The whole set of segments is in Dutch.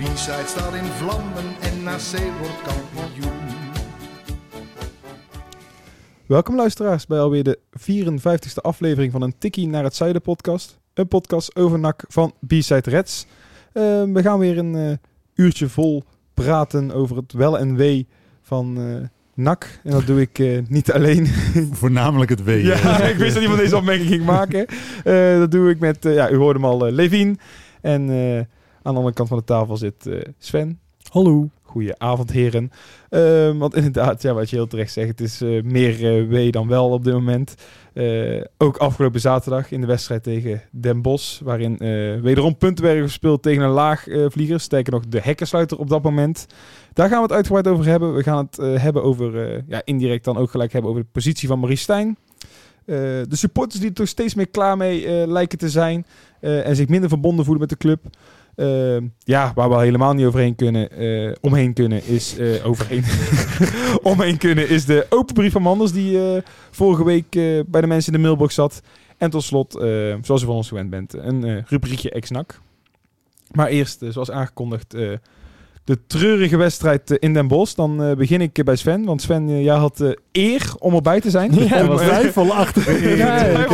De B-side staat in vlammen en NAC wordt kampioen. Welkom luisteraars bij alweer de 54ste aflevering van een Tikkie naar het Zuiden podcast. Een podcast over NAC van B-Side Reds. Eh, we gaan weer een eh, uurtje vol praten over het wel en wee van eh NAC. En dat doe ik eh, niet alleen. Voornamelijk het W. ja, ik wist dat iemand deze opmerking ging maken. Eh, dat doe ik met, eh, ja, u hoorde hem al, Levien. En eh, aan de andere kant van de tafel zit eh, Sven. Hallo. Goedenavond, heren. Ehm, want inderdaad, ja, wat je heel terecht zegt, het is eh, meer wee dan wel op dit moment. Ook afgelopen zaterdag in de wedstrijd tegen Den Bosch, waarin wederom punten werden gespeeld tegen een laag vlieger. Sterker nog, de hekkensluiter op dat moment. Daar gaan we het uitgebreid over hebben. We gaan het hebben over, ja, indirect dan ook gelijk hebben over de positie van Marie Stijn. De supporters die er toch steeds meer klaar mee lijken te zijn en zich minder verbonden voelen met de club. Eh, ja, waar we al helemaal niet overheen kunnen, eh, omheen kunnen, is eh, overheen. omheen kunnen is de open brief van Manders die eh, vorige week bij de mensen in de mailbox zat. En tot slot, zoals u van ons gewend bent, een rubriekje ex-NAC. Maar eerst, zoals aangekondigd, de treurige wedstrijd eh, in Den Bosch. Dan eh, begin ik eh, bij Sven, want Sven, jij had de eer om erbij te zijn. Ja, om, was eh, twijfelachtig. Ja,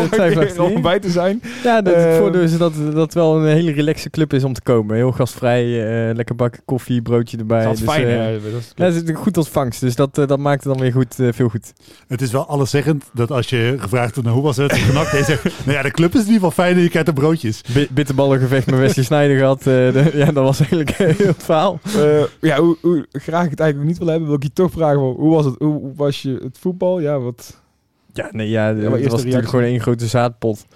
om erbij te zijn. Ja, dat, het voordeel is dat dat het wel een hele relaxe club is om te komen. Heel gastvrij, eh, lekker bakken koffie, broodje erbij. Dat is Dus, fijn, hè? Dat is- ja, het is een goed ontvangst, dus dat, dat maakt het dan weer goed, veel goed. Het is wel alleszeggend dat als je gevraagd wordt, nou, hoe was het? Genak, je zegt, nou ja, de club is in ieder geval fijn en je krijgt de broodjes. Bi- bitterballengevecht met Wesley Sneijder gehad. eh, de- ja, dat was eigenlijk heel het verhaal. Eh, ja, hoe, hoe graag ik het eigenlijk niet wil hebben, wil ik je toch vragen: hoe was het? Hoe, hoe was je het voetbal? Ja, wat. Ja, nee, ja, het was natuurlijk gewoon één grote zaadpot.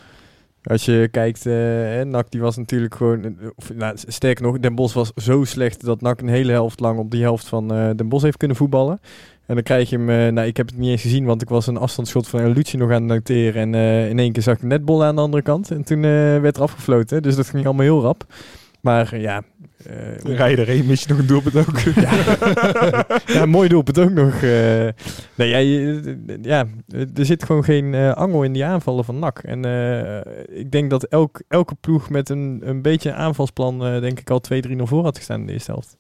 Als je kijkt, eh NAC die was natuurlijk gewoon... Of, nou, sterker nog, Den Bosch was zo slecht dat NAC een hele helft lang op die helft van eh Den Bosch heeft kunnen voetballen. En dan krijg je hem... eh, nou, ik heb het niet eens gezien, want ik was een afstandsschot van Lucci nog aan het noteren. En in één keer zag ik netbol aan de andere kant. En toen werd er afgefloten. Dus dat ging allemaal heel rap. Maar eh, ja... Dan rij je erheen, mis je nog een doelpunt ook. ja, mooi doelpunt ook nog. eh. nee, ja, je- ja, er zit gewoon geen eh, angel in die aanvallen van NAC. En ik denk dat elk, elke ploeg met een, een beetje een aanvalsplan, denk ik al 2-3-0 voor had gestaan in de eerste helft.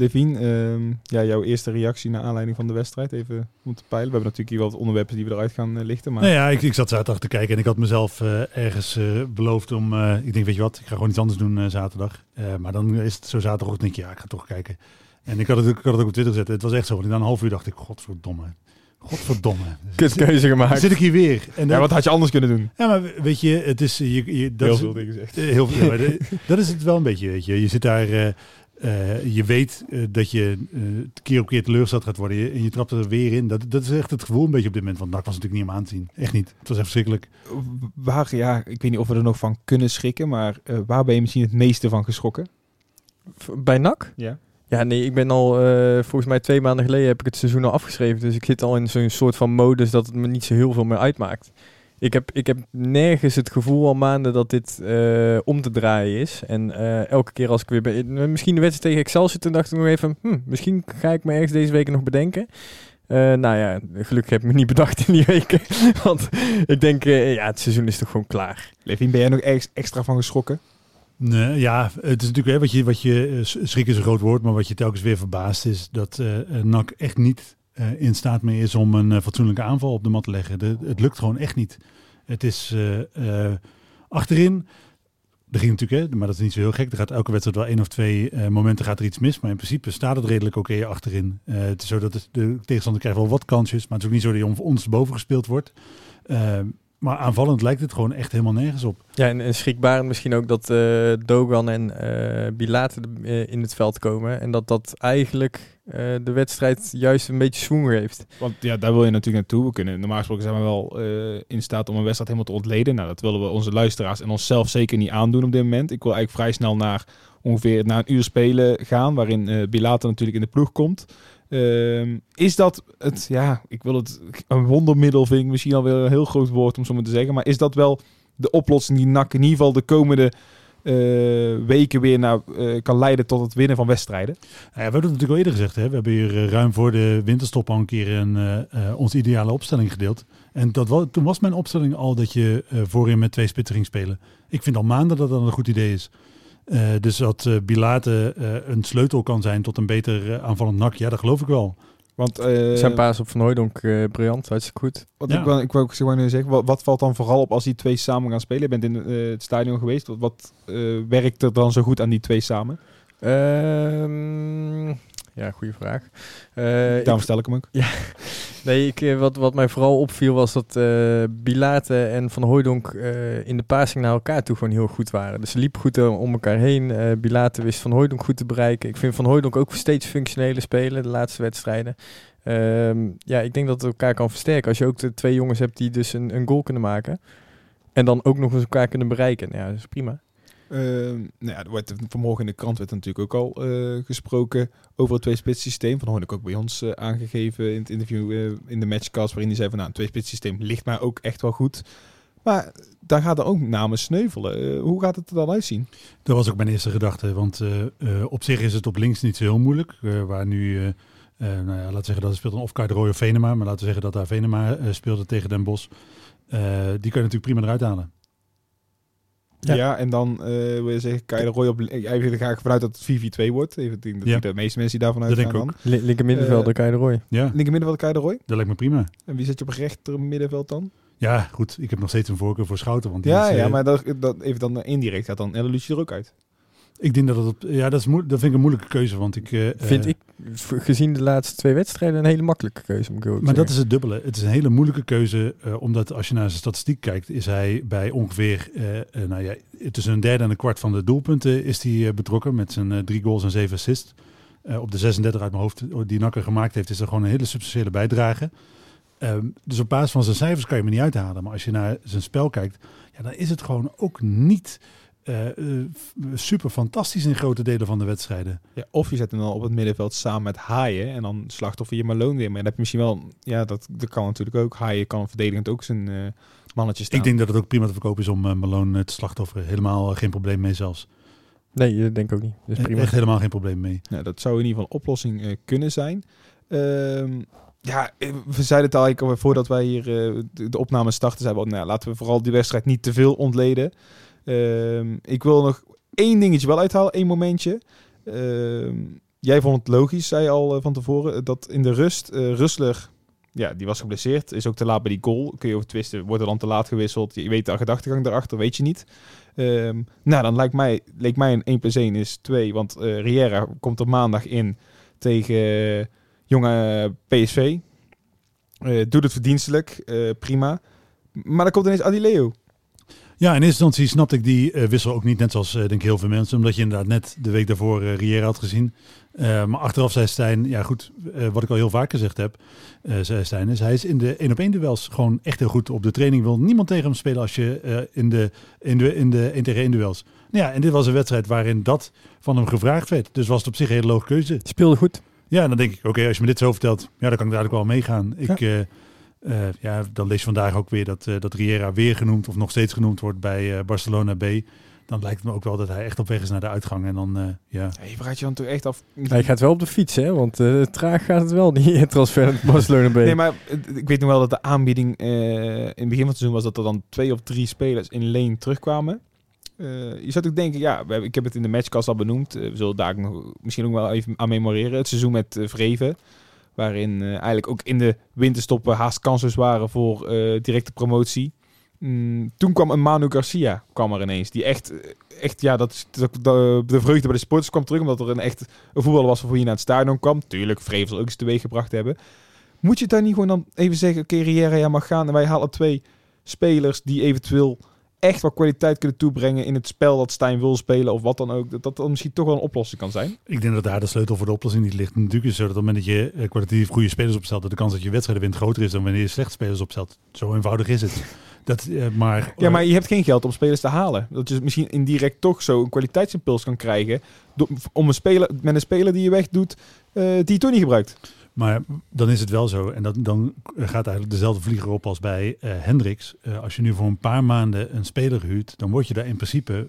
Levien, ehm, ja, jouw eerste reactie naar aanleiding van de wedstrijd, even om te peilen. We hebben natuurlijk hier wel wat onderwerpen die we eruit gaan eh, lichten. Maar Nou ja, ik, ik zat zaterdag te kijken en ik had mezelf eh, ergens eh, beloofd om, ik denk, weet je wat, ik ga gewoon iets anders doen zaterdag. Maar dan is het zo zaterdagochtend, denk ik, ja, ik ga toch kijken. En ik had het, ik had het ook op Twitter gezet. Het was echt zo, want na een half uur dacht ik, godverdomme, godverdomme. Kutkeuze Dan gemaakt. zit ik hier weer. En ja, dan, wat had je anders kunnen doen? ja, maar weet je, het is, je, je, dat Heel is, veel dingen gezegd. Eh, Heel veel. dat is het wel een beetje, weet je. Je zit daar, eh, je weet eh, dat je eh, keer op keer teleurgesteld gaat worden je- en je trapt er weer in. Dat, dat is echt het gevoel een beetje op dit moment. Want NAC was natuurlijk niet om aan te zien. Echt niet. Het was echt verschrikkelijk. Waar, ja, ik weet niet of we er nog van kunnen schrikken, maar eh, waar ben je misschien het meeste van geschrokken? Bij NAC? Ja. Ja, nee, ik ben al, eh, volgens mij twee maanden geleden heb ik het seizoen al afgeschreven. Dus ik zit al in zo'n soort van modus dat het me niet zo heel veel meer uitmaakt. Ik heb, ik heb nergens het gevoel al maanden dat dit eh, om te draaien is. En eh, elke keer als ik weer ben... Misschien de wedstrijd tegen Excelsior, toen dacht ik nog even... Hm, misschien ga ik me ergens deze week nog bedenken. Eh, nou ja, gelukkig heb ik me niet bedacht in die weken. Want ik denk, eh, ja, het seizoen is toch gewoon klaar. Levien, ben jij nog ergens extra van geschrokken? Nee, ja, het is natuurlijk hè, wat je, wat je eh, schrik is een groot woord, maar wat je telkens weer verbaast is dat eh eh, NAC echt niet eh, in staat meer is om een eh, fatsoenlijke aanval op de mat te leggen. De, het lukt gewoon echt niet. Het is eh, achterin. Er ging natuurlijk, hè, maar dat is niet zo heel gek. Er gaat elke wedstrijd wel één of twee momenten gaat er iets mis. Maar in principe staat het redelijk oké achterin. Het is zo dat de tegenstander krijgt wel wat kansjes. Maar het is ook niet zo dat om ons boven gespeeld wordt. Maar aanvallend lijkt het gewoon echt helemaal nergens op. Ja, en, en schrikbarend misschien ook dat eh, Dogan en eh Bilate eh, in het veld komen. En dat dat eigenlijk eh, de wedstrijd juist een beetje swoon geeft. Want ja, daar wil je natuurlijk naartoe. We kunnen normaal gesproken zijn we wel eh, in staat om een wedstrijd helemaal te ontleden. Nou, dat willen we onze luisteraars en onszelf zeker niet aandoen op dit moment. Ik wil eigenlijk vrij snel naar ongeveer na een uur spelen gaan, waarin eh Bilate natuurlijk in de ploeg komt. Ehm, is dat het, ja, ik wil het, een wondermiddel vind ik misschien alweer een heel groot woord om zo maar te zeggen, maar is dat wel de oplossing die NAC in ieder geval de komende eh, weken weer naar, eh, kan leiden tot het winnen van wedstrijden? Ja, we hebben het natuurlijk al eerder gezegd. Hè? We hebben hier eh, ruim voor de winterstop al een keer een, onze ideale opstelling gedeeld. En dat wa- toen was mijn opstelling al dat je voorin met twee spitsen ging spelen. Ik vind al maanden dat dat een goed idee is. Eh, dus dat eh Bilate eh, een sleutel kan zijn tot een beter aanvallend nak, ja, dat geloof ik wel. Want, eh, Zijn paas op Van Hooijdonk eh, briljant, hartstikke goed. wat Ja. ik, wou- ik wou ook zo maar zeggen, wat, wat valt dan vooral op als die twee samen gaan spelen? Je bent in eh, het stadion geweest. Wat, wat eh, werkt er dan zo goed aan die twee samen? Ehm, ja, goede vraag. Ik- Daarom stel ik hem ook. Nee, ik, eh, wat, wat mij vooral opviel was dat eh Bilate en Van Hooijdonk eh, in de passing naar elkaar toe gewoon heel goed waren. Dus ze liepen goed om elkaar heen. Bilate wist Van Hooijdonk goed te bereiken. Ik vind Van Hooijdonk ook steeds functionele spelen de laatste wedstrijden. Ehm, ja, ik denk dat het elkaar kan versterken. Als je ook de twee jongens hebt die dus een, een goal kunnen maken. En dan ook nog eens elkaar kunnen bereiken. Ja, dat is prima. Ehm, nou ja, er wordt vanmorgen in de krant werd er natuurlijk ook al eh, gesproken over het twee-spits systeem. Van hoorde ik ook bij ons eh, aangegeven in het interview eh, in de matchcast, waarin hij zei van nou, een twee-spits systeem ligt mij ook echt wel goed. Maar daar gaat er ook namen sneuvelen. Hoe gaat het er dan uitzien? Dat was ook mijn eerste gedachte. Want op zich is het op links niet zo heel moeilijk. waar nu, nou ja, laten we zeggen dat er speelt een of Roy Venema. Maar laten we zeggen dat daar Venema speelde tegen Den. Eh, die kan je natuurlijk prima eruit halen. Ja, Ja. en dan eh, wil je zeggen, kan je de Roy op... Eigenlijk ga ik vanuit dat het 4-4-2 wordt. Even, denk dat Ja. de meeste mensen die daarvan Dat uitgaan denk ik dan. Li- linker middenvelder, Eh, kan je de rooi. Ja, Linker middenveld kan je de Roy. dat lijkt me prima. En wie zet je op rechter middenveld dan? Ja, goed. Ik heb nog steeds een voorkeur voor Schouten. Want die Ja, is, eh, ja, maar dat, dat, even dan indirect gaat dan Elucie er ook uit. Ik denk dat het op... Ja, dat, is dat vind ik een moeilijke keuze. Want ik... eh, Vind eh, ik, gezien de laatste twee wedstrijden, een hele makkelijke keuze. Moet ik ook Maar dat is het dubbele. Het is een hele moeilijke keuze, eh, omdat als je naar zijn statistiek kijkt, is hij bij ongeveer nou ja, tussen een derde en een kwart van de doelpunten is hij betrokken met zijn drie goals en zeven assists. Op de 36 uit mijn hoofd eh, die Nakker gemaakt heeft, is er gewoon een hele substantiële bijdrage. Ehm, dus op basis van zijn cijfers kan je hem niet uithalen. Maar als je naar zijn spel kijkt, ja, dan is het gewoon ook niet eh, eh, super fantastisch in grote delen van de wedstrijden. Ja, of je zet hem dan op het middenveld samen met Haaien en dan slachtoffer je Malone weer. Maar dan heb je misschien wel, ja, dat, dat kan natuurlijk ook. Haaien kan verdedigend ook zijn eh mannetje staan. Ik denk dat het ook prima te verkopen is om uh, Malone te slachtofferen. Helemaal geen probleem mee zelfs. Nee, dat denk ik ook niet. Dus prima. Echt helemaal geen probleem mee. Nou, dat zou in ieder geval een oplossing eh, kunnen zijn. Ehm, ja, we zeiden het al eigenlijk al voordat wij hier eh, de, de opname starten. Zeiden we, nou, laten we vooral die wedstrijd niet te veel ontleden. Ehm, ik wil nog één dingetje wel uithalen, één momentje. Ehm, jij vond het logisch, zei je al eh, van tevoren, dat in de rust eh Rustler, ja, die was geblesseerd, is ook te laat bij die goal. Kun je over twisten, wordt er dan te laat gewisseld? Je weet de gedachtegang daarachter, weet je niet. Ehm, nou, dan lijkt mij, leek mij een 1 plus 1 is 2, want eh Riera komt er maandag in tegen eh, jonge PSV. Eh, doet het verdienstelijk, eh, prima. Maar dan komt ineens Adileo. Ja, in eerste instantie snapte ik die eh, wissel ook niet, net zoals eh, denk ik heel veel mensen. Omdat je inderdaad net de week daarvoor eh, Riera had gezien. Uh, maar achteraf zei Stijn, ja goed, uh, wat ik al heel vaak gezegd heb, uh, zei Stijn, is hij is in de 1 op 1 duels gewoon echt heel goed op de training. Wil niemand tegen hem spelen als je uh, in de in de in de 1 tegen 1 duels. Nou ja, en dit was een wedstrijd waarin dat van hem gevraagd werd. Dus was het op zich een hele logische keuze. Speelde goed. Ja, en dan denk ik, oké, okay, als je me dit zo vertelt, ja, dan kan ik dadelijk wel meegaan. Ik, ja. Uh, ja, dan lees je vandaag ook weer dat, uh, dat Riera weer genoemd of nog steeds genoemd wordt bij uh, Barcelona B. Dan lijkt het me ook wel dat hij echt op weg is naar de uitgang. En dan, uh, ja. ja. Je vraagt je dan toch echt af. Hij gaat wel op de fiets, hè? Want uh, traag gaat het wel, die transfer naar Barcelona B. Nee, maar ik weet nog wel dat de aanbieding uh, in het begin van het seizoen was dat er dan twee of drie spelers in leen terugkwamen. Uh, je zou ook denken, ja, we ik heb het in de matchcast al benoemd. Uh, we zullen daar nog, misschien ook wel even aan memoreren. Het seizoen met uh, Vreven. Waarin uh, eigenlijk ook in de winterstoppen haast kansen waren voor uh, directe promotie. Mm, toen kwam een Manu Garcia kwam er ineens. Die echt, echt ja, dat, de, de vreugde bij de sporters kwam terug. Omdat er een echt een voetballer was waarvoor je naar het stadion kwam. Tuurlijk, Vreven zal ook eens teweeg gebracht hebben. Moet je daar niet gewoon dan even zeggen, oké, okay, Riera, ja mag gaan. En wij halen twee spelers die eventueel echt wat kwaliteit kunnen toebrengen in het spel dat Stijn wil spelen of wat dan ook. Dat dat dan misschien toch wel een oplossing kan zijn. Ik denk dat daar de sleutel voor de oplossing niet ligt. Natuurlijk is het zo dat op het moment dat je kwalitatief goede spelers opstelt, dat de kans dat je wedstrijden wint groter is dan wanneer je slechte spelers opstelt. Zo eenvoudig is het. Dat, eh, maar, Ja, maar je hebt geen geld om spelers te halen. Dat je misschien indirect toch zo een kwaliteitsimpuls kan krijgen. door- om een speler, met een speler die je wegdoet, eh die je toch niet gebruikt. Maar dan is het wel zo. En dan gaat eigenlijk dezelfde vlieger op als bij eh Hendricks. Eh, als je nu voor een paar maanden een speler huurt, dan word je daar in principe,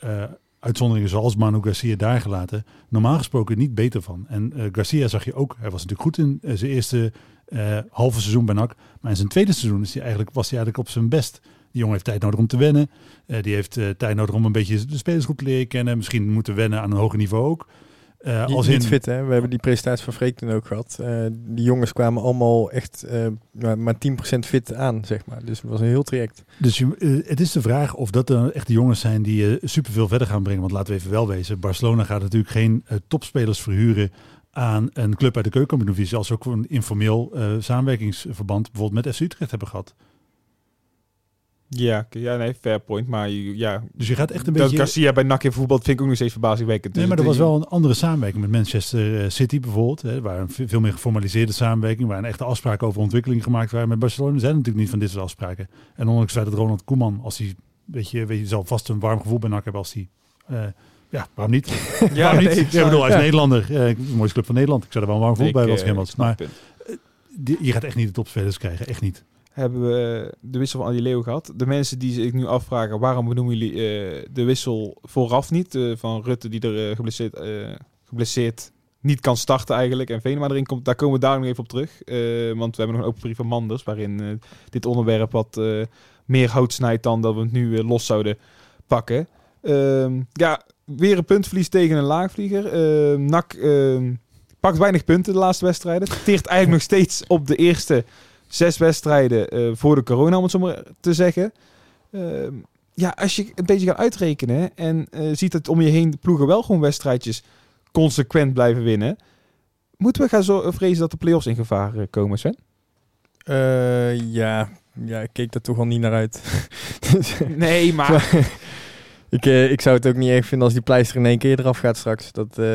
eh, uitzonderingen zoals Manu Garcia daar gelaten, normaal gesproken niet beter van. En Garcia zag je ook, hij was natuurlijk goed in zijn eerste halve seizoen bij NAC. Maar in zijn tweede seizoen is hij eigenlijk, was hij eigenlijk op zijn best. Die jongen heeft tijd nodig om te wennen. Die heeft tijd nodig om een beetje de spelersgroep te leren kennen. Misschien moeten wennen aan een hoger niveau ook. Eh, als niet in, fit, hè? We hebben die presentatie van Freek toen ook gehad. Eh, die jongens kwamen allemaal echt eh, maar, maar 10% fit aan, zeg maar. Dus het was een heel traject. Dus je, het is de vraag of dat dan echt de jongens zijn die super veel verder gaan brengen. Want laten we even wel wezen, Barcelona gaat natuurlijk geen topspelers verhuren aan een club uit de keukenkampioen-divisie. Als ze ook een informeel samenwerkingsverband bijvoorbeeld met FC Utrecht hebben gehad. Ja, ja nee, fair point. Maar ja, Dus je gaat echt een dat beetje... Garcia bij NAC in voetbal vind ik ook nog steeds verbazingwekkend. Nee, Dus maar er was wel een andere samenwerking met Manchester eh, City bijvoorbeeld. Hè, waar een ve- veel meer geformaliseerde samenwerking, waar een echte afspraken over ontwikkeling gemaakt waren. Met Barcelona zijn natuurlijk niet van dit soort afspraken. En ondanks dat Ronald Koeman, als hij, weet je, weet je, zal vast een warm gevoel bij NAC hebben als hij... eh, ja, waarom niet? Ja, waarom nee, niet? ik Ja, bedoel, hij is ja. Nederlander. de mooiste club van Nederland. Ik zou er wel een warm gevoel bij als snap Maar die- je gaat echt niet de topspelers krijgen. Echt niet. Hebben we de wissel van Adi Leeuw gehad. De mensen die zich nu afvragen waarom benoemen jullie eh, de wissel vooraf niet eh, van Rutte die er eh, geblesseerd, niet kan starten eigenlijk en Venema erin komt, daar komen we daar nog even op terug. Want we hebben nog een open brief van Manders waarin dit onderwerp wat meer hout snijdt dan dat we het nu los zouden pakken. Ehm, ja, weer een puntverlies tegen een laagvlieger. Ehm NAC ehm, pakt weinig punten de laatste wedstrijden. Teert eigenlijk nog steeds op de eerste zes wedstrijden eh, voor de corona, om het zo maar te zeggen. Ehm, ja, als je een beetje gaat uitrekenen en eh, ziet dat om je heen de ploegen wel gewoon wedstrijdjes consequent blijven winnen, moeten we gaan zo vrezen dat de play-offs in gevaar eh, komen, Sven? Eh, ja, ja, ik keek daar toch al niet naar uit. Nee, maar... ik, eh, ik zou het ook niet erg vinden als die pleister in één keer eraf gaat straks. Dat, eh,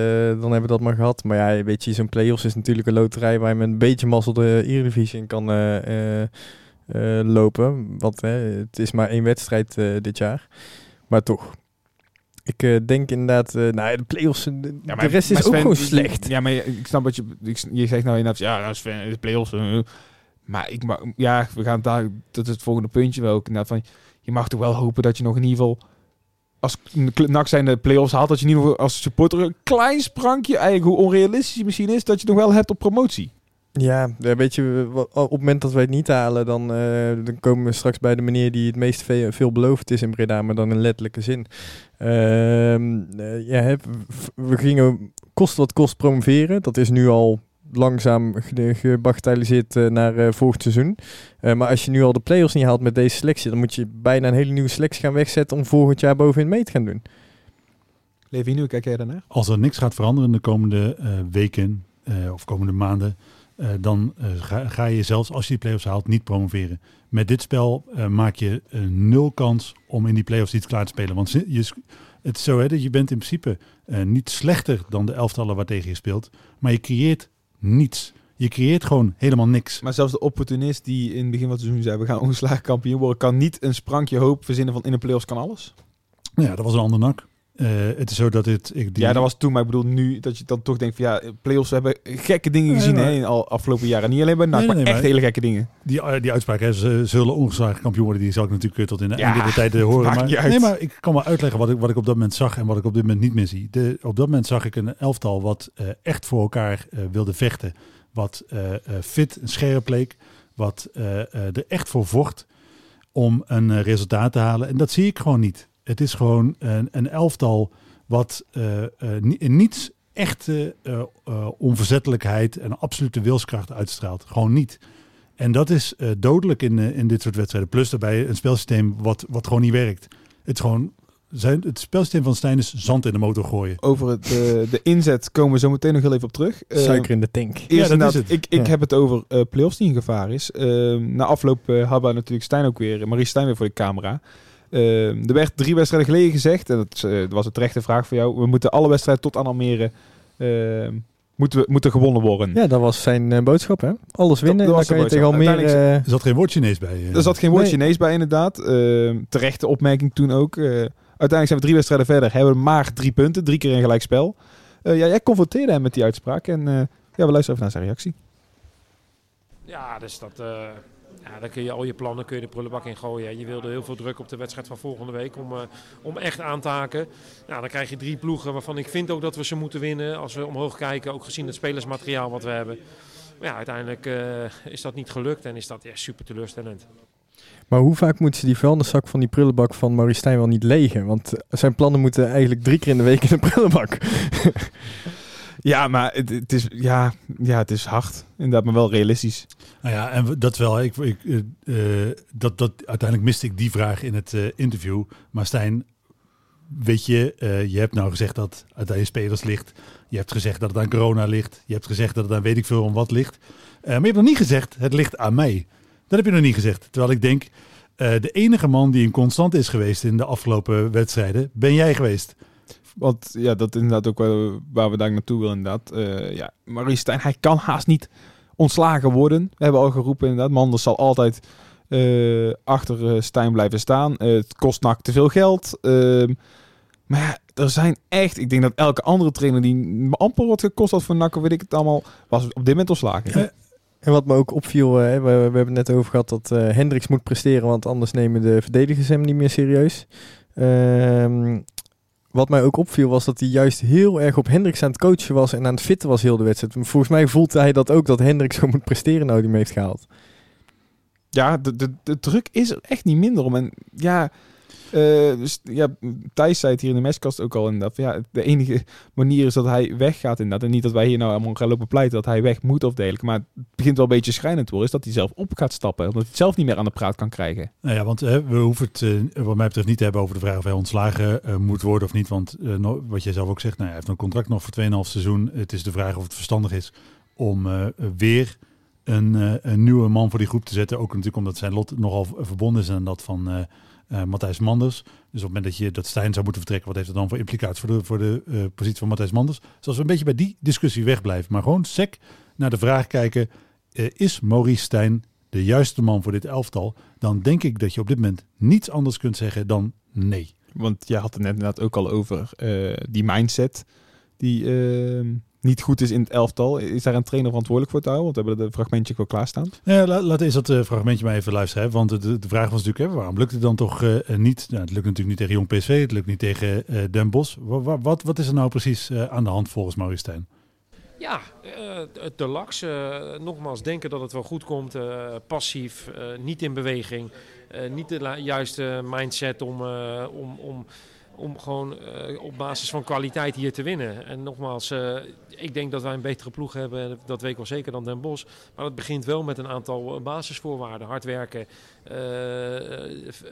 dan hebben we dat maar gehad. Maar ja, weet je, zo'n play-offs is natuurlijk een loterij waar je met een beetje mazzel de Eredivisie in kan eh, lopen. Want het is maar één wedstrijd dit jaar. Maar toch. Ik denk inderdaad, eh nou de play-offs, de, Ja, de rest is ook gewoon slecht. Ja, maar ik snap wat je... Ik, je zegt nou inderdaad, ja, nou Sven, de play-offs... maar ik mag... Ja, we gaan daar... Dat is het volgende puntje wel inderdaad, van, je mag toch wel hopen dat je nog in ieder geval... Als NAC zijn de play-offs haalt, dat je geval als supporter een klein sprankje, eigenlijk hoe onrealistisch misschien is, dat je nog wel hebt op promotie. Ja, weet je, op het moment dat wij het niet halen, dan, eh, dan komen we straks bij de meneer die het meest ve- veelbelovend is in Breda, maar dan in letterlijke zin. Ehm, eh, ja, we gingen kost wat kost promoveren. Dat is nu al langzaam ge- gebagatelliseerd eh, naar eh, volgend seizoen. Eh, maar als je nu al de play-offs niet haalt met deze selectie, dan moet je bijna een hele nieuwe selectie gaan wegzetten om volgend jaar bovenin mee te gaan doen. Levi, nu kijk jij daarnaar? Als er niks gaat veranderen in de komende eh, weken eh, of komende maanden, eh, dan ga, ga je zelfs als je die play-offs haalt niet promoveren. Met dit spel eh, maak je nul kans om in die play-offs iets klaar te spelen. Want je, het is zo hè, dat je bent in principe eh, niet slechter dan de elftallen waartegen je speelt, maar je creëert niets. Je creëert gewoon helemaal niks. Maar zelfs de opportunist die in het begin van het seizoen zei, we gaan ongeslagen kampioen worden, kan niet een sprankje hoop verzinnen van in de play-offs kan alles. Nou ja, dat was een ander nak. Eh, het is zo dat het... Ik, die, Ja, dat was toen, maar ik bedoel nu dat je dan toch denkt van ja, play-offs we hebben gekke dingen Nee, gezien maar- hè, in al afgelopen jaren. Niet alleen bij NAC, Nee, nee, maar nee, echt maar- hele gekke dingen. Die, eh, die uitspraak, hè, ze zullen ongeslagen kampioen worden, die zal ik natuurlijk weer tot in de Ja, einde der tijd eh, horen. Maar, nee, maar ik kan wel uitleggen wat ik, wat ik op dat moment zag en wat ik op dit moment niet meer zie. De, op dat moment zag ik een elftal wat eh, echt voor elkaar eh, wilde vechten. Wat eh, eh, fit en scherp leek. Wat eh, eh, er echt voor vocht om een eh, resultaat te halen. En dat zie ik gewoon niet. Het is gewoon een, een elftal wat eh, eh, in niets echte eh, eh, onverzettelijkheid en absolute wilskracht uitstraalt. Gewoon niet. En dat is eh, dodelijk in, eh, in dit soort wedstrijden. Plus daarbij een spelsysteem wat, wat gewoon niet werkt. Het, is gewoon, zijn, het spelsysteem van Stijn is zand in de motor gooien. Over het, eh, de inzet komen we zo meteen nog heel even op terug. Eh, Suiker in de tank. Eerst Ja, dat is het. Ik, ik Ja. heb het over eh play-offs die in gevaar is. Ehm, na afloop eh hadden we natuurlijk Stijn ook weer, Marie Stijn weer voor de camera. Ehm, er werd drie wedstrijden geleden gezegd, en dat, eh, dat was een terechte vraag voor jou. We moeten alle wedstrijden tot aan Almere ehm, moeten, we- moeten gewonnen worden. Ja, dat was zijn eh, boodschap, hè? Alles winnen, dat dan kan je tegen. Almere... Er zat geen woord Chinees bij. eh. Er zat geen woord Nee. Chinees bij inderdaad. Ehm, terechte opmerking toen ook. Eh, uiteindelijk zijn we drie wedstrijden verder. Hebben we maar drie punten. Drie keer een gelijkspel. Eh ja, jij confronteerde hem met die uitspraak. En eh, ja, we luisteren even naar zijn reactie. Ja, dus dat, eh, ja, dan kun je al je plannen kun je de prullenbak in gooien. Je wilde heel veel druk op de wedstrijd van volgende week om, eh, om echt aan te haken. Ja, dan krijg je drie ploegen waarvan ik vind ook dat we ze moeten winnen. Als we omhoog kijken, ook gezien het spelersmateriaal wat we hebben. Maar ja, uiteindelijk eh, is dat niet gelukt en is dat ja, super teleurstellend. Maar hoe vaak moeten ze die vuilniszak van die prullenbak van Maurice Stijn wel niet legen? Want zijn plannen moeten eigenlijk drie keer in de week in de prullenbak. Ja, maar het, is, ja, ja, het is hard. Inderdaad, maar wel realistisch. Nou ja, en dat wel. Ik, ik, eh, eh, dat, dat, uiteindelijk miste ik die vraag in het eh, interview. Maar Stijn, weet je, je hebt nou gezegd dat het aan je spelers ligt. Je hebt gezegd dat het aan corona ligt. Je hebt gezegd dat het aan weet ik veel om wat ligt. Maar je hebt nog niet gezegd, het ligt aan mij. Dat heb je nog niet gezegd. Terwijl ik denk, de enige man die een constant is geweest in de afgelopen wedstrijden, ben jij geweest. Want ja, dat is inderdaad ook wel waar we daar naartoe willen inderdaad. Eh ja, Maurice Stijn, hij kan haast niet ontslagen worden. We hebben al geroepen inderdaad. Manders zal altijd eh, achter eh, Stijn blijven staan. Het kost NAC te veel geld. Ehm, maar ja, er zijn echt... Ik denk dat elke andere trainer die amper wordt gekost had voor of weet ik het allemaal, was op dit moment ontslagen. En wat me ook opviel, we, hebben het net over gehad dat Hendricks moet presteren, want anders nemen de verdedigers hem niet meer serieus. Ehm, wat mij ook opviel was dat hij juist heel erg op Hendricks aan het coachen was en aan het fitten was heel de wedstrijd. Volgens mij voelt hij dat ook, dat Hendricks gewoon moet presteren nou die hem heeft gehaald. Ja, de, de, de druk is echt niet minder om. En ja, eh, dus, ja, Thijs zei het hier in de mestkast ook al inderdaad. van Ja, de enige manier is dat hij weggaat inderdaad. En niet dat wij hier nou allemaal gaan lopen pleiten dat hij weg moet of dergelijke. Maar het begint wel een beetje schrijnend te worden. Is dat hij zelf op gaat stappen. Omdat hij het zelf niet meer aan de praat kan krijgen. Nou ja, want eh, we hoeven het eh, wat mij betreft niet te hebben over de vraag of hij ontslagen eh, moet worden of niet. Want wat jij zelf ook zegt, nou, hij heeft een contract nog voor 2,5 seizoen. Het is de vraag of het verstandig is om weer een, een nieuwe man voor die groep te zetten. Ook natuurlijk omdat zijn lot nogal verbonden is aan dat van eh, Matthijs Manders. Dus op het moment dat je dat Stijn zou moeten vertrekken, wat heeft dat dan voor implicaties voor de, voor de eh, positie van Matthijs Manders? Dus als we een beetje bij die discussie wegblijven, maar gewoon sec naar de vraag kijken, eh, is Maurice Stijn de juiste man voor dit elftal? Dan denk ik dat je op dit moment niets anders kunt zeggen dan nee. Want jij had het net inderdaad ook al over die mindset. Die eh, niet goed is in het elftal. Is daar een trainer verantwoordelijk voor te houden? Want we hebben dat fragmentje al klaarstaan. Ja, la- laat eens dat eh, fragmentje maar even luisteren. Hè? Want de, de vraag was natuurlijk, hè, waarom lukt het dan toch eh, niet? Nou, het lukt natuurlijk niet tegen Jong PSV, het lukt niet tegen eh, Den Bosch. Wa- wa- wat, wat is er nou precies eh, aan de hand volgens Maurice Stijn? Ja, eh, te laks. eh, nogmaals, denken dat het wel goed komt. eh, passief, eh, niet in beweging. eh, niet de juiste mindset om, eh, om, om, om gewoon eh, op basis van kwaliteit hier te winnen. En nogmaals, eh, ik denk dat wij een betere ploeg hebben. Dat weet ik wel zeker dan Den Bosch. Maar het begint wel met een aantal eh, basisvoorwaarden. Hard werken,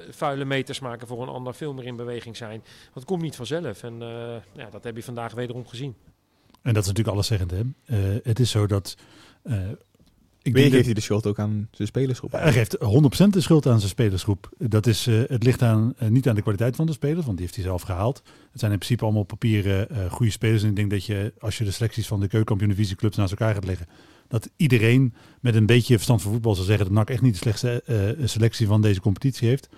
vuile meters maken voor een ander. Veel meer in beweging zijn. Het komt niet vanzelf. En ja, dat heb je vandaag wederom gezien. En dat is natuurlijk alleszeggend. Hè? Het is zo dat... ik Weer denk geeft dat- hij de schuld ook aan zijn spelersgroep. Hij geeft 100% de schuld aan zijn spelersgroep. Dat is, eh, het ligt aan, eh, niet aan de kwaliteit van de spelers, want die heeft hij zelf gehaald. Het zijn in principe allemaal op papier eh, goede spelers. En ik denk dat je, als je de selecties van de keukenkampioen-divisieclubs naast elkaar gaat leggen, dat iedereen met een beetje verstand van voetbal zal zeggen dat NAC echt niet de slechtste selectie van deze competitie heeft.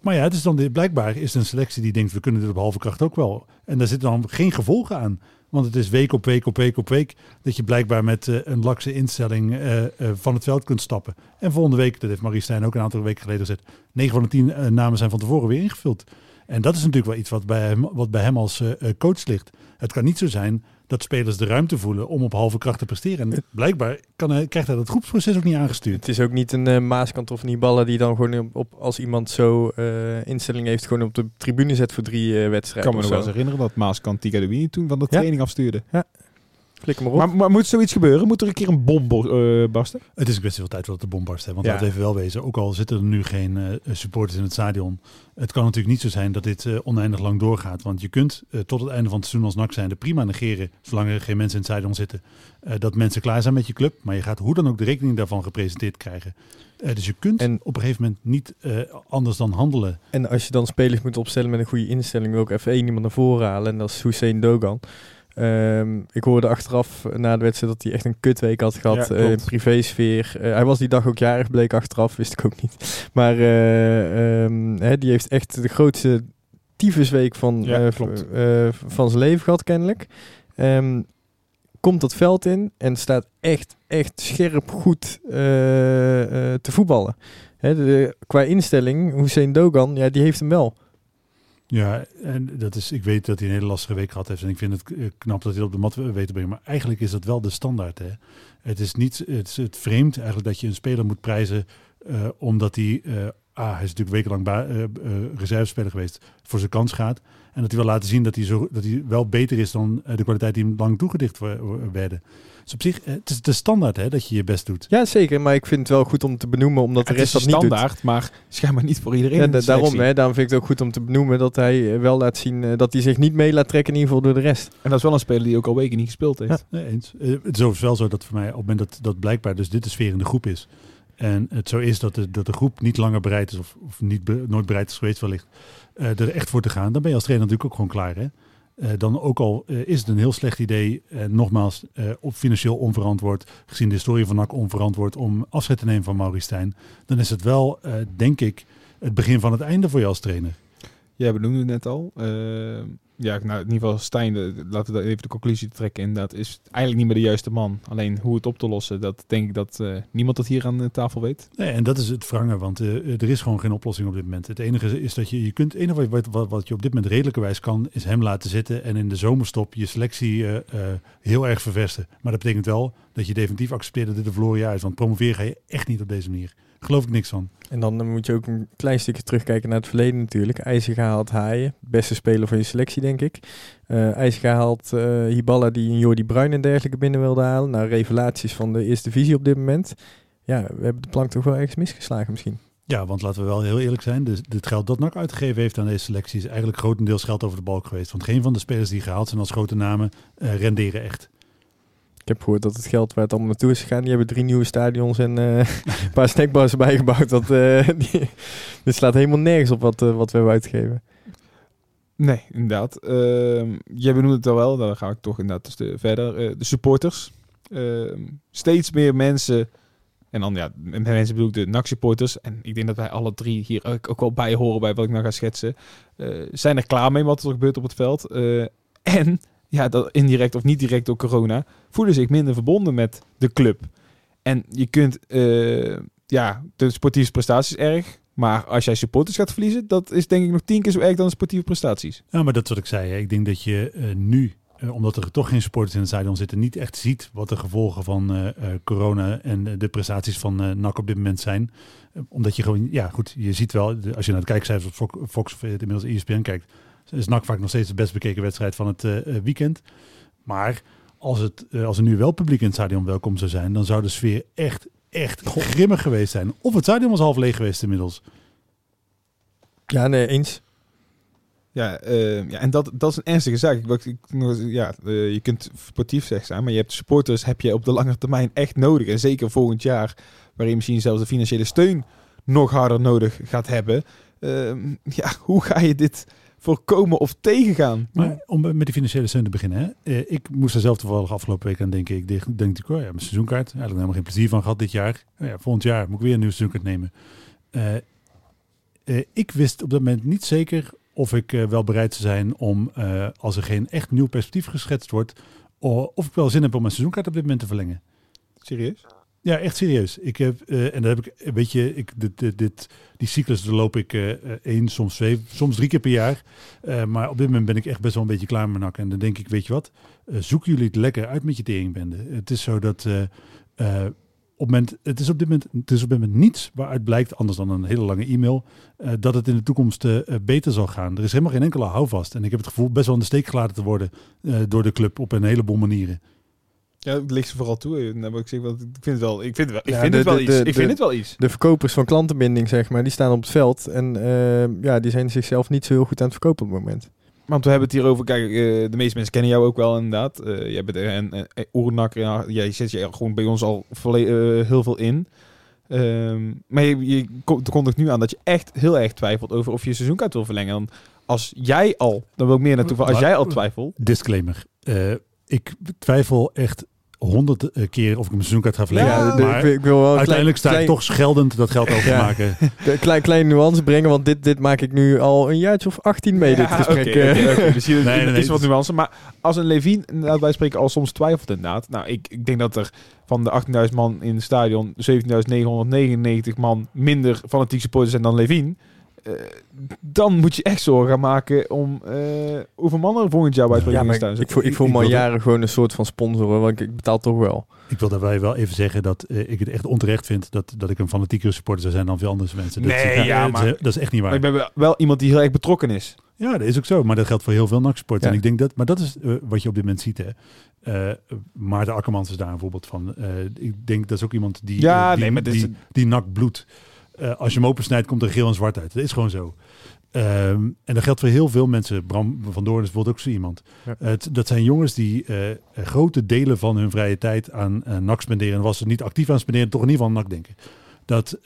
Maar ja, het is dan blijkbaar is het een selectie die denkt we kunnen dit op halve kracht ook wel. En daar zitten dan geen gevolgen aan. Want het is week op week op week op week dat je blijkbaar met eh, een lakse instelling eh, eh, van het veld kunt stappen. En volgende week, dat heeft Marie Stijn ook een aantal weken geleden gezegd, 9 van de 10 eh, namen zijn van tevoren weer ingevuld. En dat is natuurlijk wel iets wat bij hem, wat bij hem als coach ligt. Het kan niet zo zijn dat spelers de ruimte voelen om op halve kracht te presteren. En blijkbaar kan hij, krijgt hij dat groepsproces ook niet aangestuurd. Het is ook niet een eh, Maaskant of Niballa die dan gewoon op, op- als iemand zo eh, instelling heeft, gewoon op de tribune zet voor drie eh, Ik wedstrijden. kan me nog wel eens herinneren dat Maaskant Tigadouini toen van de Ja. training afstuurde. Flikker maar op. Maar, maar moet zoiets gebeuren? Moet er een keer een bom bo- eh, barsten? Het is een kwestie van tijd voordat de bom barst. Hè? Want Ja. laten we even wel wezen, ook al zitten er nu geen eh, supporters in het stadion. Het kan natuurlijk niet zo zijn dat dit eh, oneindig lang doorgaat. Want je kunt eh, tot het einde van het seizoen als NAC zijnde prima negeren, zolang er geen mensen in het stadion zitten, eh, dat mensen klaar zijn met je club. Maar je gaat hoe dan ook de rekening daarvan gepresenteerd krijgen. Eh, dus je kunt En- op een gegeven moment niet eh, anders dan handelen. En als je dan spelers moet opstellen met een goede instelling, wil ik even één iemand naar voren halen. En dat is Hussein Dogan. Ehm, ik hoorde achteraf na de wedstrijd dat hij echt een kutweek had gehad Ja, eh, in privésfeer. Eh, hij was die dag ook jarig, bleek achteraf, wist ik ook niet. Maar hè, die heeft echt de grootste tyfusweek van, Ja, van zijn leven gehad, kennelijk. Ehm, komt dat veld in en staat echt, echt scherp goed te voetballen. Hè, de, qua instelling, Hussein Dogan, ja, die heeft hem wel. Ja, en dat is, ik weet dat hij een hele lastige week gehad heeft. En ik vind het eh, knap dat hij op de mat weet te brengen. Maar eigenlijk is dat wel de standaard. Hè? Het is niet het, vreemd eigenlijk dat je een speler moet prijzen. eh, omdat hij. ah, hij is natuurlijk wekenlang reservespeler geweest. Voor zijn kans gaat. En dat hij wil laten zien dat hij, zo, dat hij wel beter is dan de kwaliteit die hem lang toegedicht werden. Dus op zich, eh, het is de standaard hè, dat je je best doet. Ja, zeker. Maar ik vind het wel goed om te benoemen, omdat de is rest dat niet doet. standaard, maar schijnbaar niet voor iedereen. Ja, da- daarom, hè, daarom vind ik het ook goed om te benoemen dat hij eh, wel laat zien eh, dat hij zich niet mee laat trekken, in ieder geval door de rest. En dat is wel een speler die ook al weken niet gespeeld heeft. Nee, eens. Het is overigens wel zo dat voor mij op het moment dat, dat blijkbaar dus dit de sfeer in de groep is. En het zo is dat de, dat de groep niet langer bereid is, of, of niet be- nooit bereid is geweest wellicht, eh, er echt voor te gaan. Dan ben je als trainer natuurlijk ook gewoon klaar. Hè? Eh, dan ook al eh, is het een heel slecht idee, en nogmaals, eh, op financieel onverantwoord, gezien de historie van NAC onverantwoord, om afscheid te nemen van Maurice Stijn. Dan is het wel, eh, denk ik, het begin van het einde voor je als trainer. Jij benoemde het net al. Ja, nou, in ieder geval Stijn, de- laten we even de conclusie trekken. Inderdaad, is eigenlijk niet meer de juiste man. Alleen hoe het op te lossen, dat denk ik dat eh, niemand dat hier aan de tafel weet. Nee, en dat is het wrangen, want eh, er is gewoon geen oplossing op dit moment. Het enige is dat je, je kunt, het enige wat, wat, wat je op dit moment redelijkerwijs kan, is hem laten zitten en in de zomerstop je selectie eh, heel erg verversen. Maar dat betekent wel dat je definitief accepteert dat dit een verloren jaar is, want promoveren ga je echt niet op deze manier. Geloof ik niks van. En dan moet je ook een klein stukje terugkijken naar het verleden natuurlijk. IJzerga haalt Haaien, beste speler van je selectie denk ik. Eh IJzerga haalt eh Hiballa die een Jordi Bruin en dergelijke binnen wilde halen. Nou, revelaties van de eerste divisie op dit moment. Ja, we hebben de plank toch wel ergens misgeslagen misschien. Ja, want laten we wel heel eerlijk zijn, dus het geld dat NAC uitgegeven heeft aan deze selectie is eigenlijk grotendeels geld over de balk geweest. Want geen van de spelers die gehaald zijn als grote namen eh, renderen echt. Ik heb gehoord dat het geld waar het allemaal naartoe is gegaan, die hebben drie nieuwe stadions en eh, een paar snackbars bijgebouwd. Dat, eh, die, dit slaat helemaal nergens op wat, eh, wat we hebben uitgegeven. Nee, inderdaad. Ehm jij benoemde het al wel, dan ga ik toch inderdaad dus de, verder. De supporters. Ehm, steeds meer mensen, en dan ja, met mensen bedoel ik de NAC-supporters. En ik denk dat wij alle drie hier ook, ook wel bij horen bij wat ik nou ga schetsen. zijn er klaar mee wat er gebeurt op het veld. En, ja, dat indirect of niet direct door corona, voelen zich minder verbonden met de club. En je kunt, eh, ja, de sportieve prestaties erg. Maar als jij supporters gaat verliezen, dat is denk ik nog tien keer zo erg dan de sportieve prestaties. Ja, maar dat is wat ik zei. Hè. Ik denk dat je eh, nu, eh, omdat er toch geen supporters in het stadion zitten, niet echt ziet wat de gevolgen van corona en de prestaties van NAC op dit moment zijn. Omdat je gewoon, ja goed, je ziet wel, als je naar de kijkcijfers op Fo- Fox of inmiddels ESPN kijkt, is NAC vaak nog steeds de best bekeken wedstrijd van het eh, eh, weekend. Maar als, het, eh, als er nu wel publiek in het stadion welkom zou zijn, dan zou de sfeer echt, echt grimmig geweest zijn. Of het stadion was half leeg geweest inmiddels. Ja, nee, eens. Ja, ja en dat, dat is een ernstige zaak. Ik, ik, ja, je kunt sportief zeg zijn, maar je hebt supporters heb je op de lange termijn echt nodig. En zeker volgend jaar, waarin je misschien zelfs de financiële steun nog harder nodig gaat hebben. Ehm, ja, hoe ga je dit voorkomen of tegengaan? Maar om met die financiële steun te beginnen. Hè? Eh, ik moest er zelf toevallig afgelopen week aan denken. Ik denk, denk ik, oh ja, mijn seizoenkaart. Eigenlijk helemaal geen plezier van gehad dit jaar. Oh ja, volgend jaar moet ik weer een nieuwe seizoenkaart nemen. Eh, eh, ik wist op dat moment niet zeker of ik wel bereid zou zijn om, als er geen echt nieuw perspectief geschetst wordt, of ik wel zin heb om mijn seizoenkaart op dit moment te verlengen. Serieus? Ja, echt serieus. Ik heb, eh, en dan heb ik, weet je, ik, dit, dit, die cyclus doorloop ik eh, één, soms twee, soms drie keer per jaar. Maar op dit moment ben ik echt best wel een beetje klaar met nak. En dan denk ik, weet je wat, zoeken jullie het lekker uit met je teringbende. Het is zo dat, op moment, het is op dit moment, het is op dit moment niets waaruit blijkt, anders dan een hele lange e-mail, dat het in de toekomst beter zal gaan. Er is helemaal geen enkele houvast. En ik heb het gevoel best wel in de steek gelaten te worden door de club op een heleboel manieren. Ja, het ligt ze vooral toe. En dan heb ik zeg, want ik vind het wel, ik vind het wel, ik Ja, vind de- het wel de- iets. de- ik de- vind het wel iets. De verkopers van klantenbinding, zeg maar, die staan op het veld. En eh, ja, die zijn zichzelf niet zo heel goed aan het verkopen op het moment. Want we hebben het hier over, kijk, eh, de meeste mensen kennen jou ook wel inderdaad. Eh jij bent er en uh, Oernak, ja, jij zet je gewoon bij ons al eh, heel veel in. Ehm, maar je, je ko- er komt ook nu aan dat je echt heel erg twijfelt over of je je seizoenkaart wil verlengen. Dan als jij al, dan wil ik meer naartoe, van, als jij al twijfelt. Disclaimer. Eh, ik twijfel echt honderd eh, keer of ik mijn seizoenkaart ga verlengen. Ja, maar ik, ik wil wel uiteindelijk sta klein, ik toch scheldend dat geld over te maken. klein, klein, klein nuance brengen, want dit, dit maak ik nu al een jaartje of 18 mee, dit gesprek. Dus hier Nee, nee, nee. is wat nuance. Maar als een Levine, inderdaad, wij spreken al soms twijfelt inderdaad. Nou, ik, ik denk dat er van de 18.000 man in het stadion 17.999 man minder fanatiek supporters zijn dan Levine. Eh, dan moet je echt zorgen gaan maken om eh, hoeveel mannen er volgend jaar bij het Ja, maar staan. ik, voel, ik voel Ik me al wilde- jaren gewoon een soort van sponsor, hoor, want ik, ik betaal toch wel. Ik wil daarbij wel even zeggen dat eh, ik het echt onterecht vind dat, dat ik een fanatiekere supporter zou zijn dan veel andere mensen. Dat, Nee, is- ja, dat, maar- is, dat is echt niet waar. Maar ik ben wel- iemand die heel erg betrokken is. Ja, dat is ook zo. Maar dat geldt voor heel veel. Ja. En ik denk dat, maar dat is wat je op dit moment ziet. Hè. Eh, Maarten Akkermans is daar een voorbeeld van. Eh, ik denk dat is ook iemand die, Ja, die, nee, maar is- die, die NAC bloedt. Eh, als je hem opensnijdt, komt er geel en zwart uit. Dat is gewoon zo. Ehm, en dat geldt voor heel veel mensen. Bram van Doorn is bijvoorbeeld ook zo iemand. Ja. Dat zijn jongens die eh, eh, grote delen van hun vrije tijd aan eh NAC spenderen. En was ze niet actief aan spenderen, toch in ieder geval aan NAC denken. Dat,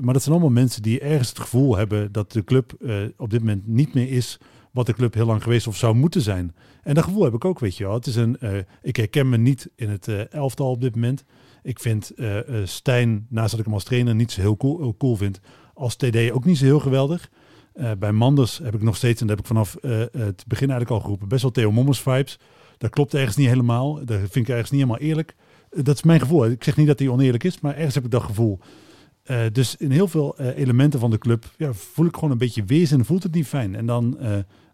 maar dat zijn allemaal mensen die ergens het gevoel hebben dat de club op dit moment niet meer is wat de club heel lang geweest of zou moeten zijn. En dat gevoel heb ik ook, weet je wel. Het is een, eh, ik herken me niet in het eh, elftal op dit moment. Ik vind eh, Stijn, naast dat ik hem als trainer niet zo heel cool, cool vind, als TD ook niet zo heel geweldig. Bij Manders heb ik nog steeds, en dat heb ik vanaf het begin eigenlijk al geroepen, best wel Theo Mommers vibes. Dat klopt ergens niet helemaal. Dat vind ik ergens niet helemaal eerlijk. Dat is mijn gevoel. Ik zeg niet dat hij oneerlijk is, maar ergens heb ik dat gevoel. Dus in heel veel elementen van de club ja, voel ik gewoon een beetje en voelt het niet fijn. En dan,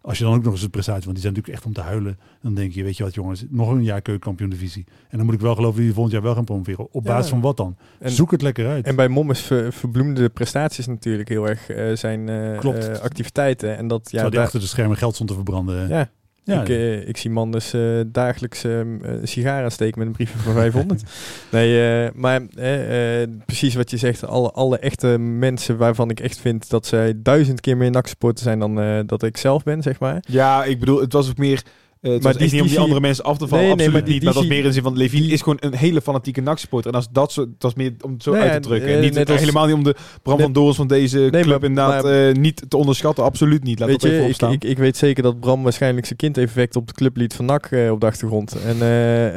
als je dan ook nog eens het prestatie, want die zijn natuurlijk echt om te huilen, dan denk je, weet je wat jongens, nog een jaar keukenkampioen divisie. En dan moet ik wel geloven dat die volgend jaar wel gaan promoveren. Op Ja. basis van wat dan? En, Zoek het lekker uit. en bij Mommers ver, verbloemde de prestaties natuurlijk heel erg eh, zijn eh, Klopt. eh, activiteiten. En dat, ja, Terwijl die daar- achter de schermen geld stond te verbranden. ja, Ja, ik, eh, ik zie man dus eh, dagelijks eh, een sigaar aansteken met een briefje voor 500. nee, eh, maar eh, eh, precies wat je zegt. Alle, alle echte mensen waarvan ik echt vind dat zij duizend keer meer NAC-supporter zijn dan eh, dat ik zelf ben, zeg maar. Ja, ik bedoel, het was ook meer... eh, het Maar was die- echt niet om die andere mensen af te vallen, Nee, nee, absoluut maar die- niet. die Maar dat was meer in de zin van, Levine die- is gewoon een hele fanatieke NAC-supporter. En als dat zo, dat was meer om het zo Nee, uit te en, drukken. eh, En niet, als- helemaal niet om de Bram van Dorens van deze Nee, club maar- inderdaad maar- eh, niet te onderschatten. Absoluut niet. Laat Weet dat even je, ik, opstaan. ik, ik weet zeker dat Bram waarschijnlijk zijn kind even wekt op het clublied van NAC op de achtergrond. En, eh,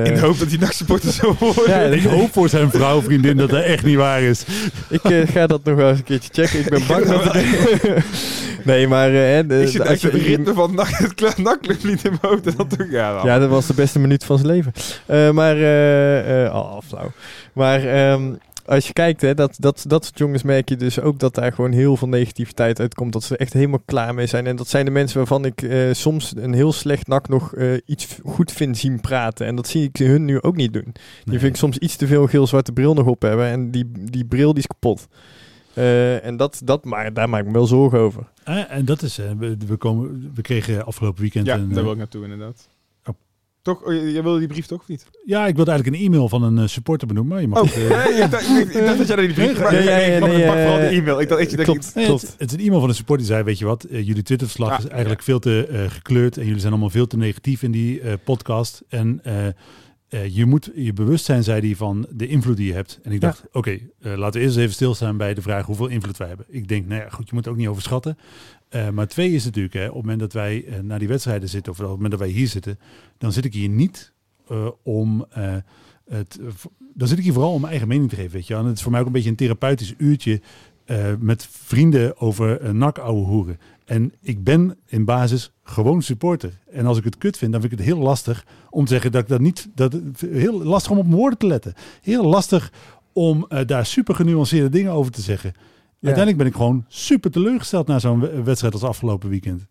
eh, in de hoop dat die NAC-supporter zo worden. Ja, ik hoop voor zijn vrouw, vriendin, dat dat echt niet waar is. ik ga dat nog wel eens een keertje checken. Ik ben bang dat het... nee, maar... eh, hè, de- ik zit echt je- ritme van het NAC-clublied in mijn hoofd. En dat toch, ja. Ja, dat was de beste minuut van zijn leven. Eh, maar, eh, eh, oh, flauw. Maar ehm, als je kijkt, hè, dat, dat, dat soort jongens merk je dus ook dat daar gewoon heel veel negativiteit uitkomt. Dat ze er echt helemaal klaar mee zijn. En dat zijn de mensen waarvan ik eh, soms een heel slecht nak nog eh, iets goed vind zien praten. En dat zie ik hun nu ook niet doen. Die Nee. vind ik soms iets te veel geel-zwarte bril nog op hebben. En die, die bril die is kapot. Eh, en dat, dat, maar daar maak ik me wel zorgen over. Eh, en dat is, eh, we, we, komen, we kregen afgelopen weekend Ja, een... daar eh, wil ik naartoe inderdaad. Oh. Toch? Oh, je- jij wilde die brief toch of niet? ja, ik wilde eigenlijk een e-mail van een eh, supporter benoemen. Maar je mag Oh, het, nee, ik, dacht, ik, dacht dat jij die brief... Nee, maar- nee, nee, nee, nee, pak vooral de e-mail. Ik dacht, ik, klopt. Nee. Het, het is een e-mail van een supporter die zei, weet je wat, jullie Twitterverslag Ah, is eigenlijk veel te eh, gekleurd en jullie zijn allemaal veel te negatief in die eh, podcast. En eh, je moet je bewust zijn, zei hij, van de invloed die je hebt. En ik Ja. dacht, oké, eh, laten we eerst even stilstaan bij de vraag hoeveel invloed wij hebben. Ik denk, nou ja, goed, je moet het ook niet overschatten. Eh, maar twee is natuurlijk, hè, op het moment dat wij naar die wedstrijden zitten, of op het moment dat wij hier zitten, dan zit ik hier niet om... het, dan zit ik hier vooral om mijn eigen mening te geven, weet je. En het is voor mij ook een beetje een therapeutisch uurtje met vrienden over uh, nak ouwe hoeren. En ik ben in basis gewoon supporter. En als ik het kut vind, dan vind ik het heel lastig om te zeggen dat ik dat niet... Dat, heel lastig om op mijn woorden te letten. Heel lastig om eh, daar super genuanceerde dingen over te zeggen. Uiteindelijk ben ik gewoon super teleurgesteld na zo'n we- wedstrijd als afgelopen weekend.